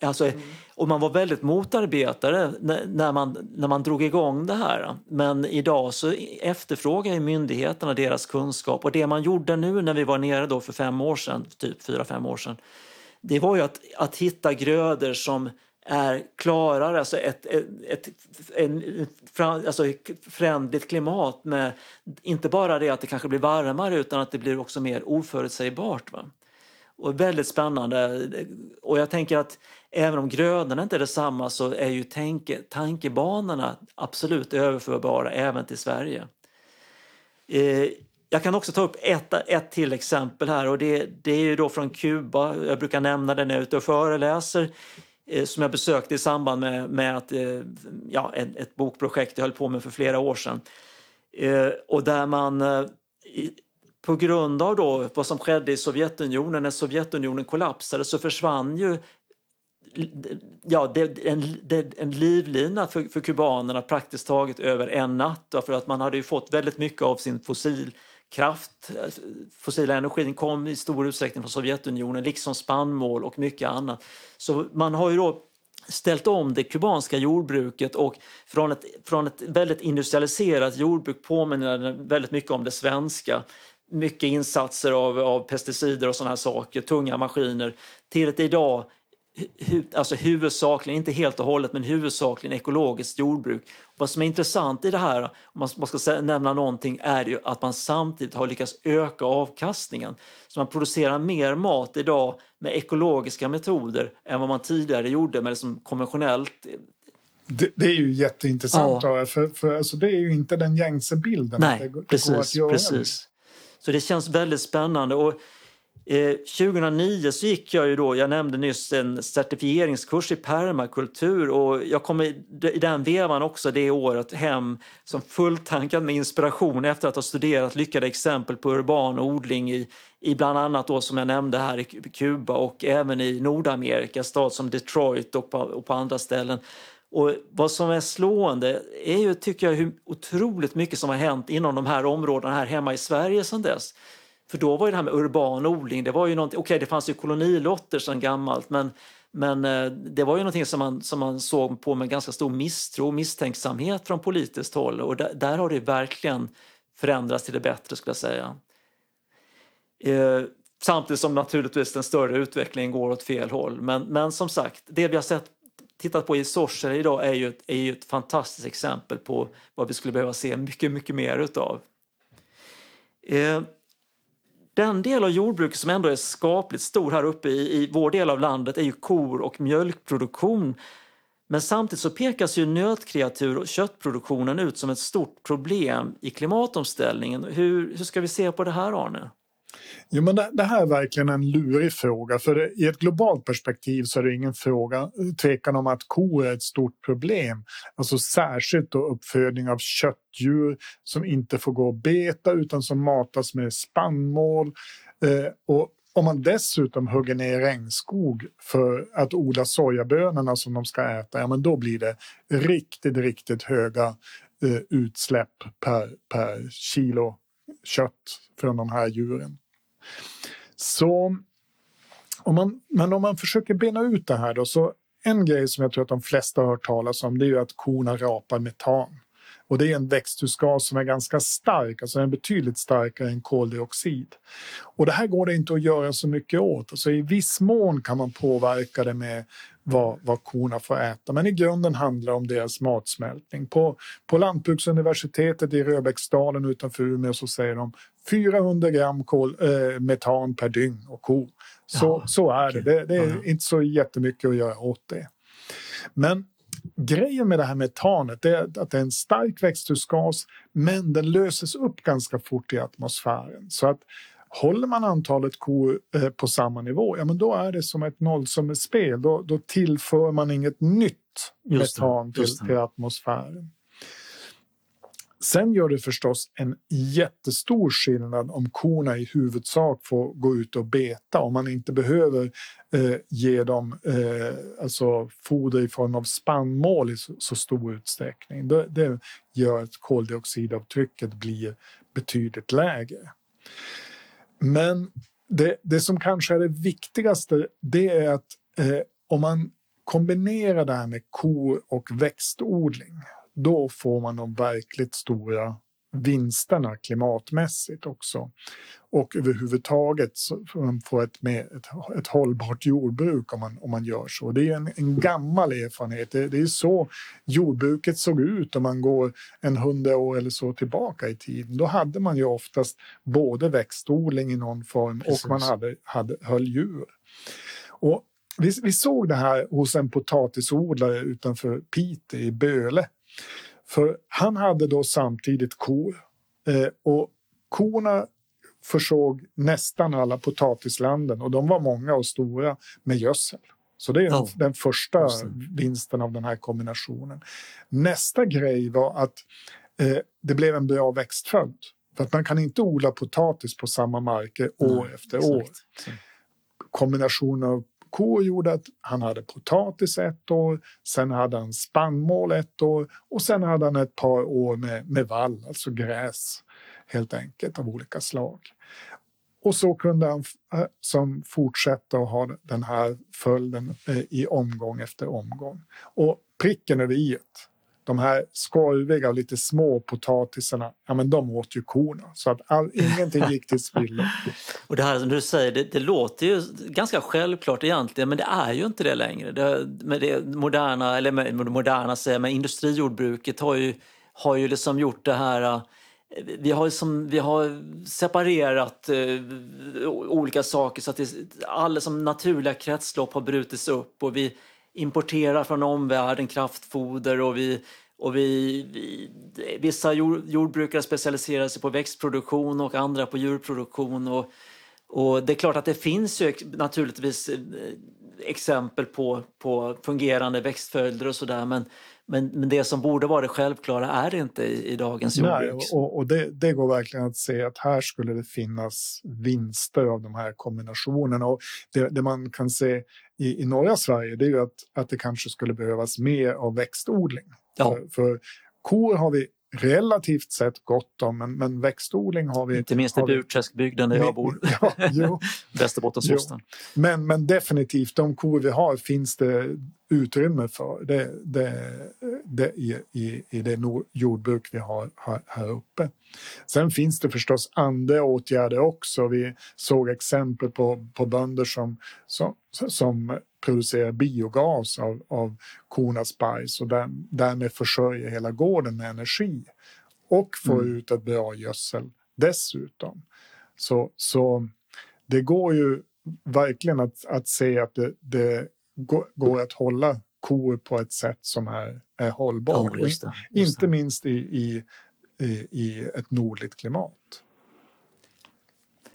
Alltså, mm. Och man var väldigt motarbetare när man, när man drog igång det här. Men idag så efterfrågar myndigheterna deras kunskap och det man gjorde nu när vi var nere då för fem år sedan, typ fyra, fem år sedan, det var ju att, att hitta grödor som är klarare, alltså ett, ett, ett ett, alltså förändligt klimat med inte bara det att det kanske blir varmare utan att det blir också mer oförutsägbart. Va? Och väldigt spännande. Och jag tänker att även om grödorna inte är detsamma så är ju tänke, tankebanorna absolut överförbara även till Sverige. Eh, jag kan också ta upp ett, ett till exempel här och det, det är ju då från Kuba. Jag brukar nämna det när jag är ute och föreläser Eh, som jag besökte i samband med, med att, eh, ja, ett, ett bokprojekt jag höll på med för flera år sedan. Eh, och där man på grund av då vad som skedde i Sovjetunionen, när Sovjetunionen kollapsade så försvann ju ja, det, en, det, en livlina för, för kubanerna praktiskt taget över en natt. För att man hade ju fått väldigt mycket av sin fossil kraft, eh, fossila energin kom i stor utsträckning från Sovjetunionen, liksom spannmål och mycket annat. Så man har ju då ställt om det kubanska jordbruket och från ett, från ett väldigt industrialiserat jordbruk påminner väldigt mycket om det svenska. Mycket insatser av, av pesticider och sådana här saker, tunga maskiner, till ett idag hu, alltså huvudsakligen, inte helt och hållet, men huvudsakligen ekologiskt jordbruk. Vad som är intressant i det här, om man ska nämna någonting, är ju att man samtidigt har lyckats öka avkastningen. Så man producerar mer mat idag med ekologiska metoder än vad man tidigare gjorde med liksom konventionellt det, det, är ju jätteintressant, ja. för, för alltså, det är ju inte den gängse bilden. Nej, det, det precis, går att göra precis. Så det känns väldigt spännande. Och, eh, 2009 så gick jag ju då, jag nämnde nyss en certifieringskurs i permakultur och jag kom i, i den vevan också det året hem som fulltankad med inspiration efter att ha studerat lyckade exempel på urban odling i, i bland annat då som jag nämnde här i Kuba och även i Nordamerika, stad som Detroit och på, och på andra ställen. Och vad som är slående är ju, tycker jag, hur otroligt mycket som har hänt inom de här områdena här hemma i Sverige sedan dess. För då var ju det här med urban odling, det var ju någonting, okej okay, det fanns ju kolonilotter sedan gammalt men, men eh, det var ju någonting som man, som man såg på med ganska stor misstro och misstänksamhet från politiskt håll och där, där har det verkligen förändrats till det bättre skulle jag säga. Eh, samtidigt som naturligtvis den större utvecklingen går åt fel håll. Men, men som sagt, det vi har sett tittat på i Sorsele idag är ju, ett, är ju ett fantastiskt exempel på vad vi skulle behöva se mycket, mycket mer utav. Eh, den del av jordbruket som ändå är skapligt stor här uppe i, i vår del av landet är ju kor och mjölkproduktion. Men samtidigt så pekas ju nötkreatur och köttproduktionen ut som ett stort problem i klimatomställningen. Hur, hur ska vi se på det här Arne? Jo, men det, det, här är verkligen en lurig fråga. För det, I ett globalt perspektiv så är det ingen fråga, tvekan om att kor är ett stort problem. Alltså särskilt då uppfödning av köttdjur som inte får gå och beta utan som matas med spannmål. Eh, och om man dessutom hugger ner regnskog för att odla sojabönorna som de ska äta, ja men då blir det riktigt, riktigt höga eh, utsläpp per, per kilo kött från de här djuren. Så om man, men om man försöker bena ut det här då, så en grej som jag tror att de flesta har hört talas om det är ju att korna rapar metan. Och det är en växthusgas som är ganska stark, alltså den är betydligt starkare än koldioxid. Och det här går det inte att göra så mycket åt. Alltså I viss mån kan man påverka det med vad, vad korna får äta. Men i grunden handlar det om deras matsmältning. På, på Lantbruksuniversitetet i Röbäcksdalen utanför Umeå så säger de 400 gram kol, eh, metan per dygn och ko. Så, ja, så är okay. det. Det, det är ja. inte så jättemycket att göra åt det. Men grejen med det här metanet är att det är en stark växthusgas men den löses upp ganska fort i atmosfären. Så att Håller man antalet kor eh, på samma nivå, ja men då är det som ett nollsummespel. Då, då tillför man inget nytt metan till, till atmosfären. Sen gör det förstås en jättestor skillnad om korna i huvudsak får gå ut och beta om man inte behöver eh, ge dem eh, alltså foder i form av spannmål i så, så stor utsträckning. Det, det, gör att koldioxidavtrycket blir betydligt lägre. Men det, det som kanske är det viktigaste det är att eh, om man kombinerar det här med ko och växtodling då får man de verkligt stora vinsterna klimatmässigt också. Och överhuvudtaget så får man få ett, med, ett, ett hållbart jordbruk om man, om man gör så. Det är en, en gammal erfarenhet. Det, det, är så jordbruket såg ut om man går en hundra år eller så tillbaka i tiden. Då hade man ju oftast både växtodling i någon form Precis. och man hade, hade, höll djur. Och vi, vi såg det här hos en potatisodlare utanför Piteå i Böle för han hade då samtidigt kor eh, och korna försåg nästan alla potatislanden och de var många och stora med gödsel. Så det är oh. den första vinsten av den här kombinationen. Nästa grej var att eh, det blev en bra växtföljd. För att man kan inte odla potatis på samma marker år Nej, efter exakt. år. Kombinationen av kor gjorde att han hade potatis ett år, sen hade han spannmål ett år och sen hade han ett par år med, med vall, alltså gräs helt enkelt av olika slag. Och så kunde han eh, som fortsätta att ha den här följden eh, i omgång efter omgång. Och pricken över i de här skorviga och lite små potatisarna, ja men de åt ju korna så att all, ingenting gick till spillo. och det här som du säger, det, det, låter ju ganska självklart egentligen men det är ju inte det längre. Det, med det moderna, eller med, moderna säger men industrijordbruket har ju, har ju liksom gjort det här vi har, som, vi har separerat eh, olika saker så att det, alla som naturliga kretslopp har brutits upp och vi importerar från omvärlden kraftfoder och vi och vi, vi, vissa jordbrukare specialiserar sig på växtproduktion och andra på djurproduktion. Och, och det är klart att det finns ju naturligtvis eh, exempel på, på fungerande växtföljder och sådär men, men, men det som borde vara det självklara är det inte i, i dagens jordbruk. Nej, och, och det, det, går verkligen att se att här skulle det finnas vinster av de här kombinationerna. Och det, det man kan se i, i norra Sverige det är ju att, att det kanske skulle behövas mer av växtodling. Ja. För, för kor har vi relativt sett gott om, men, men växtodling har vi... Inte minst i Burträskbygden där jag bor. Ja. Men, men definitivt, de kor vi har finns det utrymme för det, det, det i, i, i det jordbruk vi har här, här uppe. Sen finns det förstås andra åtgärder också. Vi såg exempel på, på bönder som, som, som producerar biogas av, av kornas bajs och där, därmed försörjer hela gården med energi och får mm. ut ett bra gödsel dessutom. Så, så det går ju verkligen att, att se att det, det går att hålla kor på ett sätt som är, är hållbart. Ja, just det, just Inte minst i, i, i, ett nordligt klimat.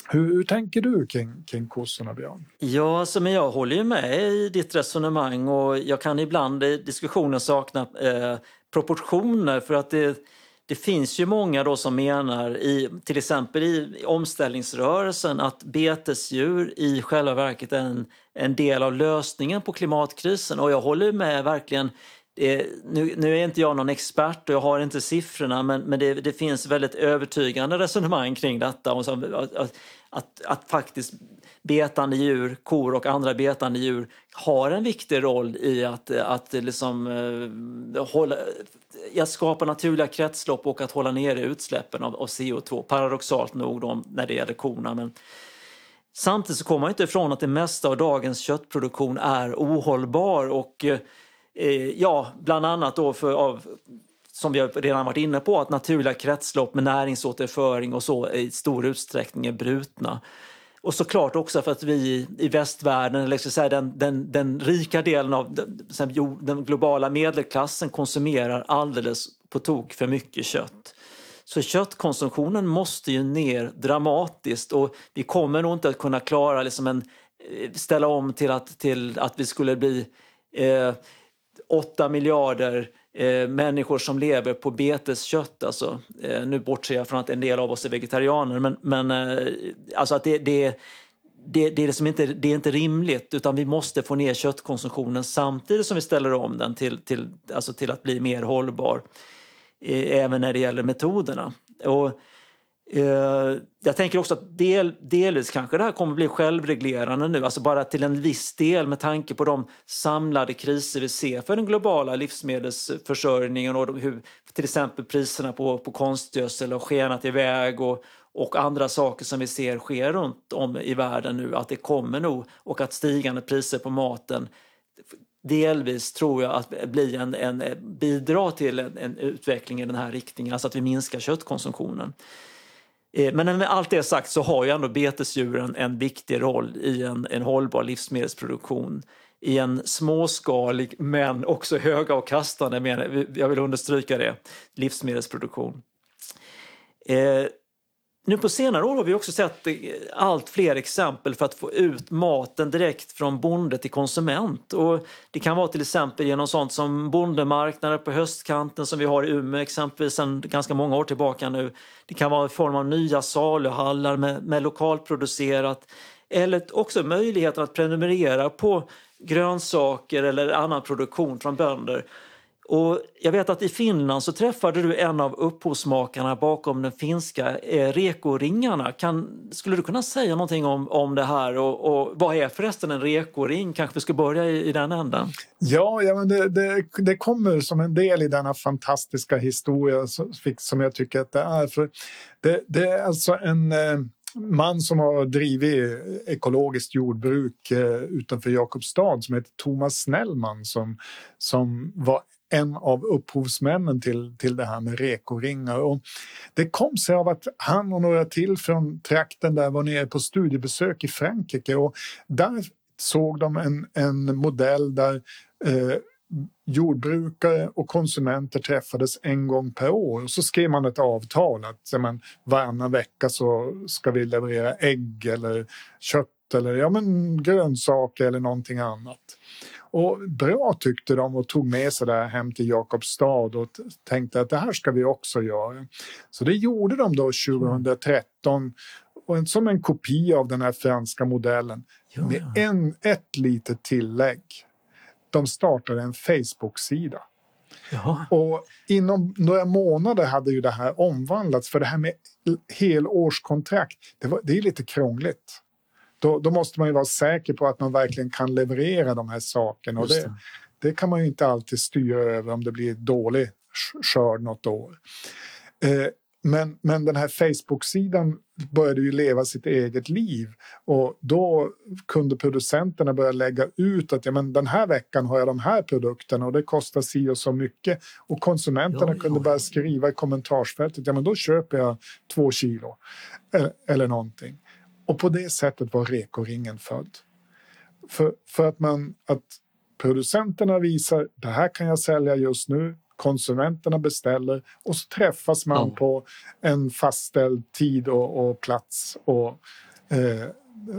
Hur, hur, tänker du kring, kring kossorna, Björn? Ja, alltså, men jag håller ju med i ditt resonemang och jag kan ibland i diskussionen sakna eh, proportioner för att det, det finns ju många då som menar, i, till exempel i omställningsrörelsen, att betesdjur i själva verket är en, en del av lösningen på klimatkrisen. Och jag håller med verkligen. Eh, nu, nu, är inte jag någon expert och jag har inte siffrorna men, men det, det finns väldigt övertygande resonemang kring detta. Och så, att, att, att, faktiskt betande djur, kor och andra betande djur har en viktig roll i att, att liksom, eh, hålla, att skapa naturliga kretslopp och att hålla nere utsläppen av, av CO2. Paradoxalt nog då, när det gäller korna. Men samtidigt så kommer man inte ifrån att det mesta av dagens köttproduktion är ohållbar och eh, Eh, ja, bland annat då för, av som vi redan varit inne på, att naturliga kretslopp med näringsåterföring och så i stor utsträckning är brutna. Och såklart också för att vi i västvärlden, eller säga, den, den, den rika delen av den, den globala medelklassen konsumerar alldeles på tok för mycket kött. Så köttkonsumtionen måste ju ner dramatiskt och vi kommer nog inte att kunna klara liksom en, eh, ställa om till att, till att vi skulle bli eh, 8 miljarder eh, människor som lever på beteskött. Alltså, eh, nu bortser jag från att en del av oss är vegetarianer, men, men eh, alltså att det, det, det, det, är liksom inte, det är inte rimligt utan vi måste få ner köttkonsumtionen samtidigt som vi ställer om den till, till, alltså till att bli mer hållbar. Eh, även när det gäller metoderna. Och, Eh, Eh, jag tänker också att del, delvis kanske det här kommer bli självreglerande nu, alltså bara till en viss del med tanke på de samlade kriser vi ser för den globala livsmedelsförsörjningen och hur till exempel priserna på, på konstgödsel har skenat iväg och, och andra saker som vi ser sker runt om i världen nu, att det kommer nog och att stigande priser på maten delvis tror jag att bli en, en, bidra till en, en utveckling i den här riktningen, alltså att vi minskar köttkonsumtionen. Eh, men med allt det sagt så har ju ändå betesdjuren en viktig roll i en, en hållbar livsmedelsproduktion i en småskalig men också höga och kastande, jag vill understryka det, livsmedelsproduktion. Eh, nu på senare år har vi också sett eh, allt fler exempel för att få ut maten direkt från bonde till konsument. Och det kan vara till exempel genom sånt som bondemarknader på höstkanten som vi har i Umeå exempelvis sedan ganska många år tillbaka nu. Det kan vara i form av nya saluhallar med, med lokalproducerat eller också möjligheten att prenumerera på grönsaker eller annan produktion från bönder och jag vet att i Finland så träffade du en av upphovsmakarna bakom den finska eh, rekoringarna. Kan, skulle du kunna säga någonting om, om det här och, och vad är förresten en rekoring? Kanske vi ska börja i, i den änden? Ja, ja men det, det, det, kommer som en del i denna fantastiska historia som jag tycker att det är. För det, det är alltså en eh, man som har drivit ekologiskt jordbruk eh, utanför Jakobstad som heter Thomas Snellman som, som var en av upphovsmännen till, till det här med rekoringar. Och det kom sig av att han och några till från trakten där var nere på studiebesök i Frankrike och där såg de en, en modell där eh, jordbrukare och konsumenter träffades en gång per år. Och så skrev man ett avtal att men, varannan vecka så ska vi leverera ägg eller kött eller ja, men grönsaker eller någonting annat. Och bra tyckte de och tog med sig det hem till Jakobstad och tänkte att det här ska vi också göra. Så det gjorde de då 2013 och som en kopia av den här franska modellen med en, ett litet tillägg. De startade en Facebook-sida. Och inom några månader hade ju det här omvandlats för det här med helårskontrakt, det, var, det är lite krångligt då, då, måste man ju vara säker på att man verkligen kan leverera de här sakerna. Och det, det kan man ju inte alltid styra över om det blir dålig skörd något år. Eh, men, men den här Facebook-sidan började ju leva sitt eget liv och då kunde producenterna börja lägga ut att ja, men den här veckan har jag de här produkterna och det kostar si och så mycket. Och konsumenterna ja, kunde ja. börja skriva i kommentarsfältet, ja men då köper jag två kilo eller, eller någonting. Och på det sättet var rekoringen född. För, för att, man, att producenterna visar det här kan jag sälja just nu, konsumenterna beställer och så träffas man ja. på en fastställd tid och, och plats och eh,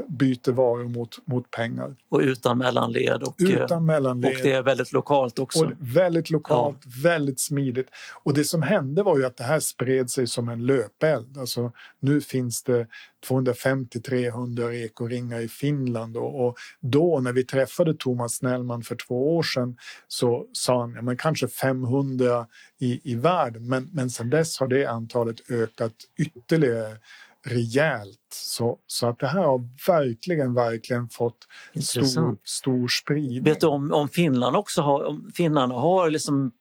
byter varor mot, mot pengar. Och utan mellanled. Och, utan mellanled. och det är väldigt lokalt också. Och väldigt lokalt, ja. väldigt smidigt. Och det som hände var ju att det här spred sig som en löpeld. Alltså, nu finns det 250-300 ekoringar i Finland och, och, då när vi träffade Thomas Snellman för två år sedan så sa han ja, men kanske 500 i, i världen men, men sedan dess har det antalet ökat ytterligare rejält. Så, så att det här har verkligen, verkligen fått stor, stor spridning. Vet du om, om Finland också har, om finnarna har liksom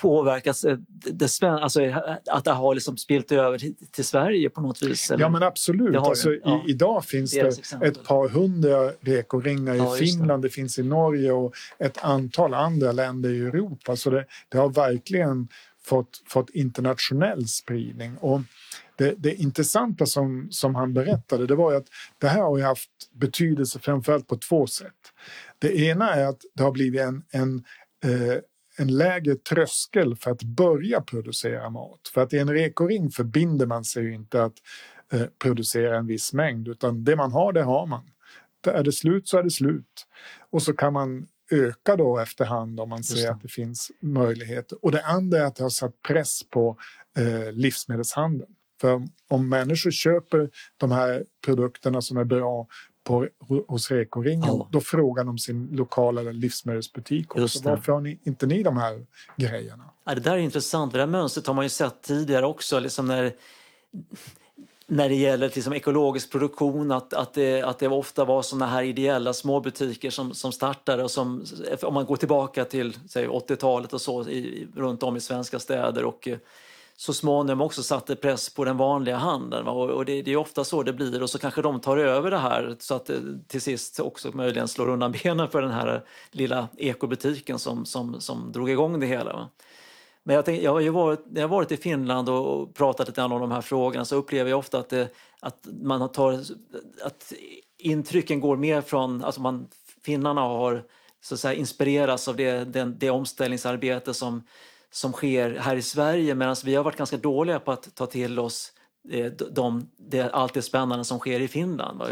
påverkats, eh, det, alltså, att det har liksom spilt över till, till Sverige på något vis? Eller? Ja men absolut. Alltså, ja. i, idag finns det exempel. ett par hundra rekoringar ja, i Finland, det. det. finns i Norge och ett antal andra länder i Europa. Så det, det har verkligen fått, fått internationell spridning. Och det, det intressanta som, som han berättade det var att det här har haft betydelse framförallt på två sätt. Det ena är att det har blivit en, en eh, en lägre tröskel för att börja producera mat. För att i en rekoring förbinder man sig inte att eh, producera en viss mängd utan det man har, det har man. Är det slut så är det slut. Och så kan man öka då efterhand om man ser att det finns möjligheter. Och det andra är att det har satt press på eh, livsmedelshandeln. För om människor köper de här produkterna som är bra på, hos Rekoringen, ja. då frågar de sin lokala livsmedelsbutik också. Varför har ni, inte ni de här grejerna? Ja, det där är intressant, det där mönstret har man ju sett tidigare också. Liksom när, när det gäller liksom ekologisk produktion, att, att, det, att det ofta var såna här ideella småbutiker som, som startade. Och som, om man går tillbaka till 80-talet och så i, runt om i svenska städer och så småningom också satte press på den vanliga handeln. Och, det, det, är ofta så det blir och så kanske de tar över det här så att det till sist också möjligen slår undan benen för den här lilla ekobutiken som, som, som drog igång det hela. Va? Men jag, tänk, jag har ju varit, när jag varit i Finland och pratat lite om de här frågorna så upplever jag ofta att, det, att man tar, att intrycken går mer från, alltså man, finnarna har så att säga, inspirerats av det, det, det omställningsarbete som som sker här i Sverige medan vi har varit ganska dåliga på att ta till oss eh, de, det, allt det spännande som sker i Finland.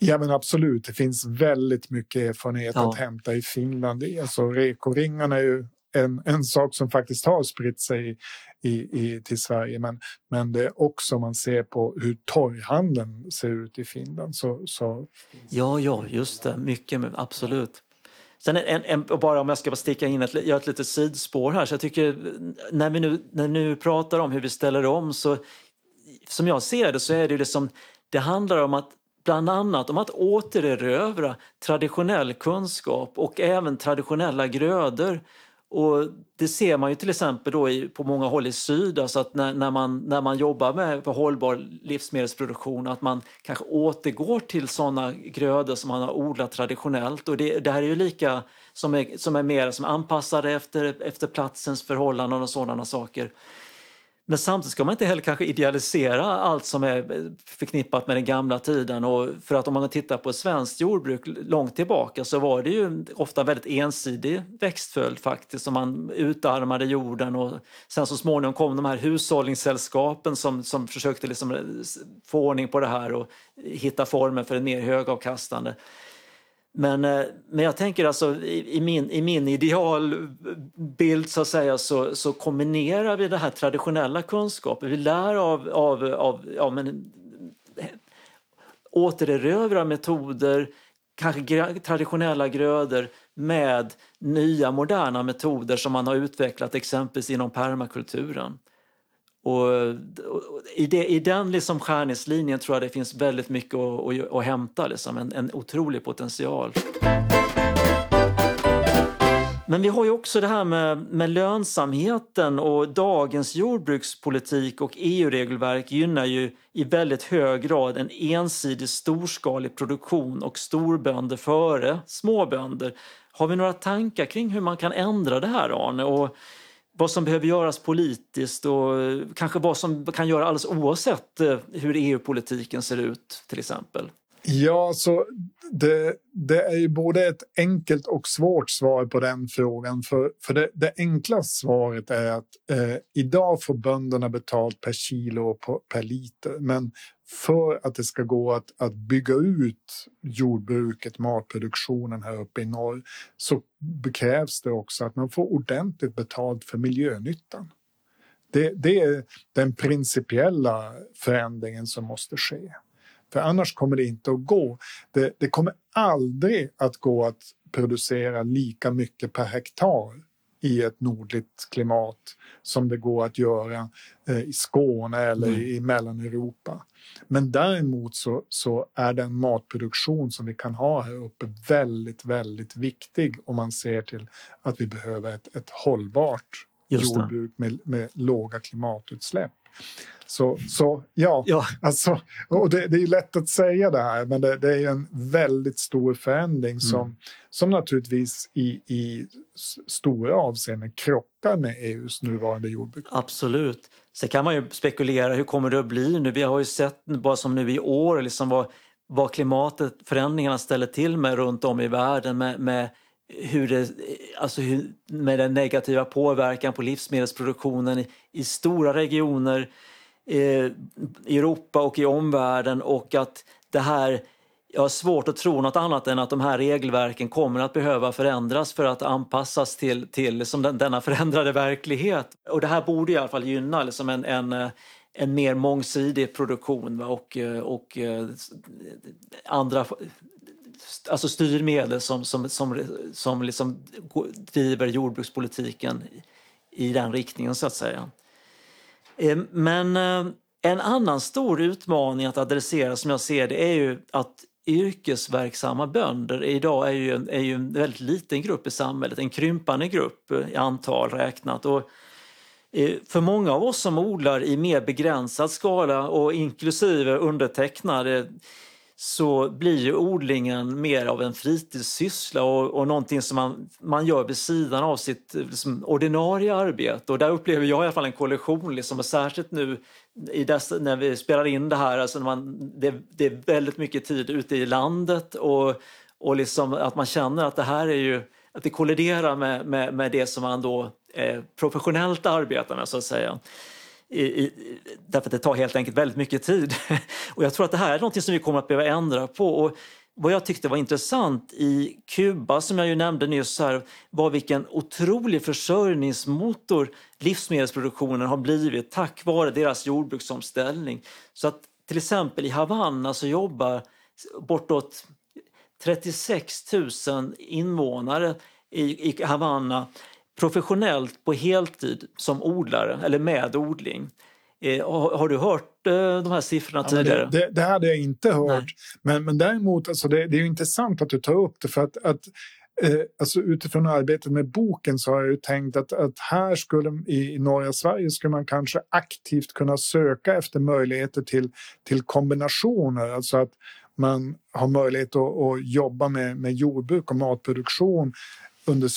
Ja men absolut, det finns väldigt mycket erfarenhet ja. att hämta i Finland. Alltså, rekoringarna är ju en, en sak som faktiskt har spritt sig i, i, till Sverige men, men det är också om man ser på hur torghandeln ser ut i Finland. Så, så... Ja, ja, just det. Mycket, absolut. Sen en, en, bara om jag ska bara sticka in ett, göra ett litet sidospår här. Så jag tycker när vi nu, när vi nu pratar om hur vi ställer om så som jag ser det så är det ju liksom, det handlar om att bland annat om att återerövra traditionell kunskap och även traditionella grödor. Och det ser man ju till exempel då i, på många håll i syd, alltså att när, när, man, när man jobbar med hållbar livsmedelsproduktion att man kanske återgår till sådana grödor som man har odlat traditionellt. Och det, det här är ju lika som är, som är mer som anpassade efter, efter platsens förhållanden och sådana saker. Men samtidigt ska man inte heller kanske idealisera allt som är förknippat med den gamla tiden. Och för att om man tittar på svenskt jordbruk långt tillbaka så var det ju ofta väldigt ensidig växtföljd faktiskt. Och man utarmade jorden och sen så småningom kom de här hushållningssällskapen som, som försökte liksom få ordning på det här och hitta former för en mer högavkastande. Men, eh, men jag tänker alltså i, i, min, i min idealbild så att säga så, så kombinerar vi det här traditionella kunskapen. Vi lär av, av, av ja, men, eh, återerövra metoder, kanske traditionella grödor med nya moderna metoder som man har utvecklat exempelvis inom permakulturen. Och, och i, det, I den liksom skärningslinjen tror jag det finns väldigt mycket att, att, att hämta, liksom, en, en otrolig potential. Men vi har ju också det här med, med lönsamheten och dagens jordbrukspolitik och EU-regelverk gynnar ju i väldigt hög grad en ensidig storskalig produktion och storbönder före småbönder. Har vi några tankar kring hur man kan ändra det här Arne? Och vad som behöver göras politiskt och eh, kanske vad som kan göras alldeles oavsett eh, hur EU-politiken ser ut till exempel? Ja, så det, det, är ju både ett enkelt och svårt svar på den frågan. För, för det, det enkla svaret är att eh, idag får bönderna betalt per kilo och per liter. Men för att det ska gå att, att bygga ut jordbruket, matproduktionen här uppe i norr så krävs det också att man får ordentligt betalt för miljönyttan. Det, det är den principiella förändringen som måste ske. För annars kommer det inte att gå. Det, det kommer aldrig att gå att producera lika mycket per hektar i ett nordligt klimat som det går att göra eh, i Skåne eller mm. i Mellaneuropa. Men däremot så, så är den matproduktion som vi kan ha här uppe väldigt, väldigt viktig om man ser till att vi behöver ett, ett hållbart jordbruk med, med låga klimatutsläpp. Så, så ja, ja. Alltså, och det, det är lätt att säga det här men det, det är en väldigt stor förändring mm. som, som naturligtvis i, i stora avseenden krockar med EUs nuvarande jordbruk. Absolut. Sen kan man ju spekulera, hur kommer det att bli nu? Vi har ju sett bara som nu i år liksom vad, vad klimatet, förändringarna ställer till med runt om i världen med, med hur det, alltså hur, med den negativa påverkan på livsmedelsproduktionen i, i stora regioner eh, i Europa och i omvärlden och att det här jag har svårt att tro något annat än att de här regelverken kommer att behöva förändras för att anpassas till, till liksom den, denna förändrade verklighet. Och det här borde i alla fall gynna liksom en, en, eh, en mer mångsidig produktion och, eh, och andra alltså styrmedel som, som, som, som liksom driver jordbrukspolitiken i den riktningen så att säga. Ehm, men eh, en annan stor utmaning att adressera som jag ser det är ju att yrkesverksamma bönder idag är ju, är ju en väldigt liten grupp i samhället, en krympande grupp i antal räknat. Och eh, för många av oss som odlar i mer begränsad skala och inklusive undertecknade så blir ju odlingen mer av en fritidssyssla och, och någonting som man, man gör vid sidan av sitt liksom, ordinarie arbete. Och där upplever jag i alla fall en kollision, liksom, och särskilt nu i dess, när vi spelar in det här, alltså man, det, det, är väldigt mycket tid ute i landet och, och liksom att man känner att det här är ju att det kolliderar med, med, med det som man då eh, professionellt arbetar med så att säga. I, i, därför att det tar helt enkelt väldigt mycket tid. och jag tror att det här är något som vi kommer att behöva ändra på. Och vad jag tyckte var intressant i Kuba, som jag ju nämnde nyss, här, var vilken otrolig försörjningsmotor livsmedelsproduktionen har blivit tack vare deras jordbruksomställning. Så att till exempel i Havanna så jobbar bortåt 36 000 invånare i, i Havanna professionellt på heltid som odlare eller med odling. Eh, har, du hört eh, de här siffrorna ja, tidigare? Det, det, det, hade jag inte hört. Men, men däremot, alltså det, det är intressant att du tar upp det för att, att eh, alltså utifrån arbetet med boken så har jag tänkt att, att här skulle i norra Sverige skulle man kanske aktivt kunna söka efter möjligheter till, till kombinationer. Alltså att man har möjlighet att, att jobba med, med jordbruk och matproduktion under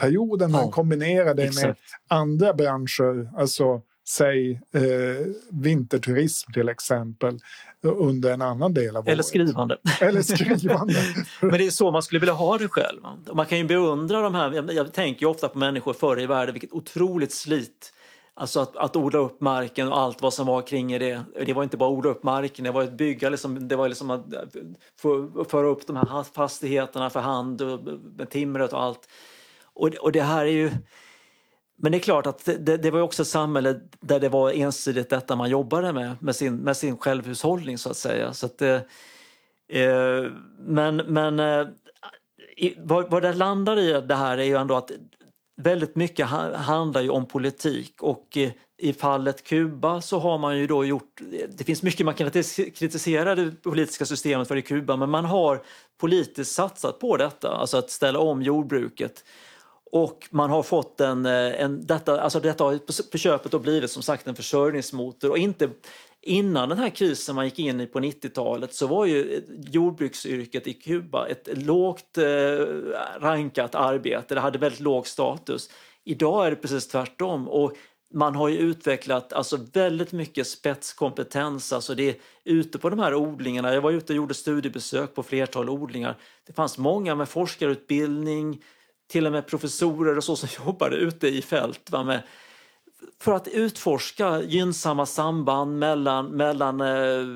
sommarperioden. Man ja, kombinerar det exakt. med andra branscher, alltså säg eh, vinterturism till exempel under en annan del av Eller året. skrivande. Eller skrivande. Men det är så man skulle vilja ha det själv. Man kan ju beundra de här, jag tänker ofta på människor förr i världen, vilket otroligt slit Alltså att, att odla upp marken och allt vad som var kring det. Det var inte bara att odla upp marken, det var att bygga, liksom, det var liksom att föra upp de här fastigheterna för hand och med timret och allt. Och, och det här är ju... Men det är klart att det, det var också ett samhälle där det var ensidigt detta man jobbade med, med sin, med sin självhushållning så att säga. Så att det, eh, men men eh, vad, vad det landar i det här är ju ändå att väldigt mycket handlar ju om politik och eh, i fallet Kuba så har man ju då gjort, det finns mycket man kan kritisera det politiska systemet för i Kuba men man har politiskt satsat på detta, alltså att ställa om jordbruket. Och man har fått en, eh, en detta, alltså detta har på köpet då blivit som sagt en försörjningsmotor och inte Innan den här krisen man gick in i på 90-talet så var ju eh, jordbruksyrket i Kuba ett lågt eh, rankat arbete. Det hade väldigt låg status. Idag är det precis tvärtom. Och man har ju utvecklat alltså väldigt mycket spetskompetens. Alltså det är ute på de här odlingarna. Jag var ute och gjorde studiebesök på flertal odlingar. Det fanns många med forskarutbildning, till och med professorer och så som jobbade ute i fält va, med för att utforska gynnsamma samband mellan, mellan eh,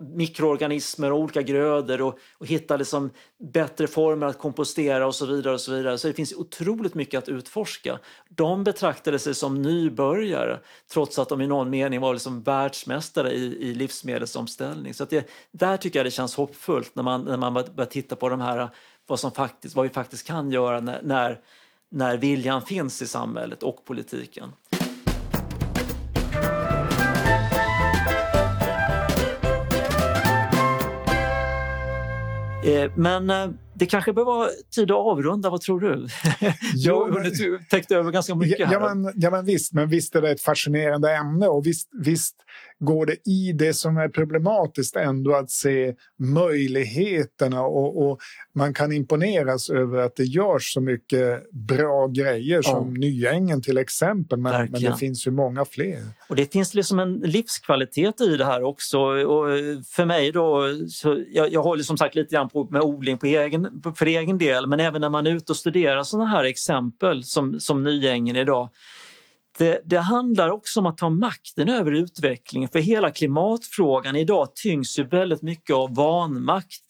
mikroorganismer och olika grödor och, och hitta liksom bättre former att kompostera och så vidare. och Så vidare. Så det finns otroligt mycket att utforska. De betraktade sig som nybörjare trots att de i någon mening var liksom världsmästare i, i livsmedelsomställning. Så det, där tycker jag det känns hoppfullt när man, när man börjar titta på de här, vad, som faktiskt, vad vi faktiskt kan göra när, när när viljan finns i samhället och politiken. Eh, men eh, det kanske bör vara tid att avrunda, vad tror du? Jag har hunnit täckt över ganska mycket här. Ja men, ja, men visst, men visst är det ett fascinerande ämne och visst, visst går det i det som är problematiskt ändå att se möjligheterna och, och man kan imponeras över att det görs så mycket bra grejer som ja. Nyängen till exempel, men, men, det finns ju många fler. Och det finns liksom en livskvalitet i det här också och för mig då, så jag, jag håller som sagt lite grann på med odling på egen, för egen del, men även när man är ute och studerar sådana här exempel som, som Nyängen idag det, det, handlar också om att ta makten över utvecklingen för hela klimatfrågan idag tyngs ju väldigt mycket av vanmakt.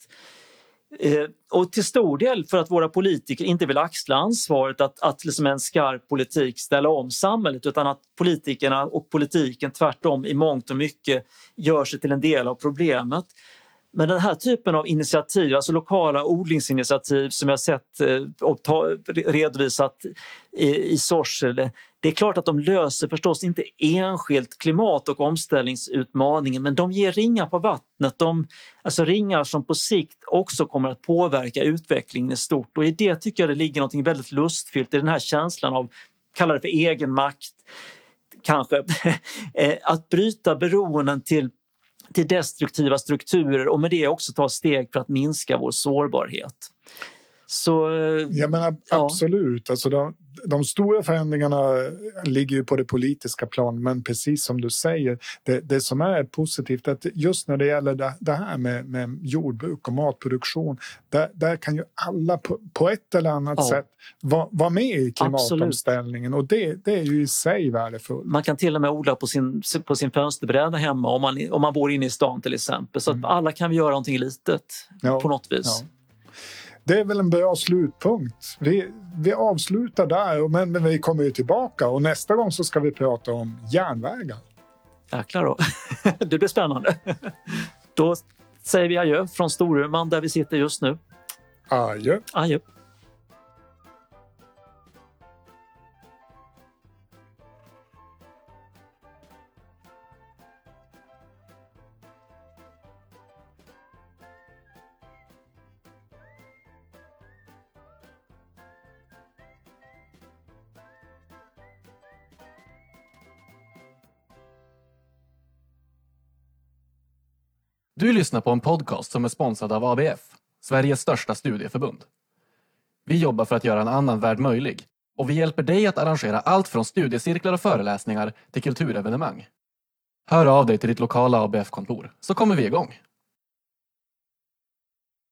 Eh, och till stor del för att våra politiker inte vill axla ansvaret att, att liksom en skarp politik ställa om samhället utan att politikerna och politiken tvärtom i mångt och mycket gör sig till en del av problemet. Men den här typen av initiativ, alltså lokala odlingsinitiativ som jag sett eh, och ta, redovisat i, i Sorsele, det är klart att de löser förstås inte enskilt klimat och omställningsutmaningen men de ger ringar på vattnet, de, alltså ringar som på sikt också kommer att påverka utvecklingen i stort och i det tycker jag det ligger något väldigt lustfyllt i den här känslan av, kalla det för egenmakt, kanske, eh, att bryta beroenden till till destruktiva strukturer och med det också ta steg för att minska vår sårbarhet. Så, ja, men absolut. Ja. Alltså de, de stora förändringarna ligger ju på det politiska plan, men precis som du säger, det, det som är positivt att just när det gäller det, det här med, med, jordbruk och matproduktion, där, där kan ju alla på, på ett eller annat ja. sätt vara var med i klimatomställningen Absolut. och det, det är ju i sig värdefullt. Man kan till och med odla på sin, på sin fönsterbräda hemma om man, om man bor inne i stan till exempel, så att mm. alla kan vi göra någonting litet ja. på något vis. Det är väl en bra slutpunkt. Vi, vi avslutar där, men, men vi kommer ju tillbaka och nästa gång så ska vi prata om järnvägar. Jäklar då. Det blir spännande. Då säger vi adjö från Storuman där vi sitter just nu. Adjö. Adjö. Du lyssnar på en podcast som är sponsrad av ABF, Sveriges största studieförbund. Vi jobbar för att göra en annan värld möjlig och vi hjälper dig att arrangera allt från studiecirklar och föreläsningar till kulturevenemang. Hör av dig till ditt lokala ABF-kontor så kommer vi igång.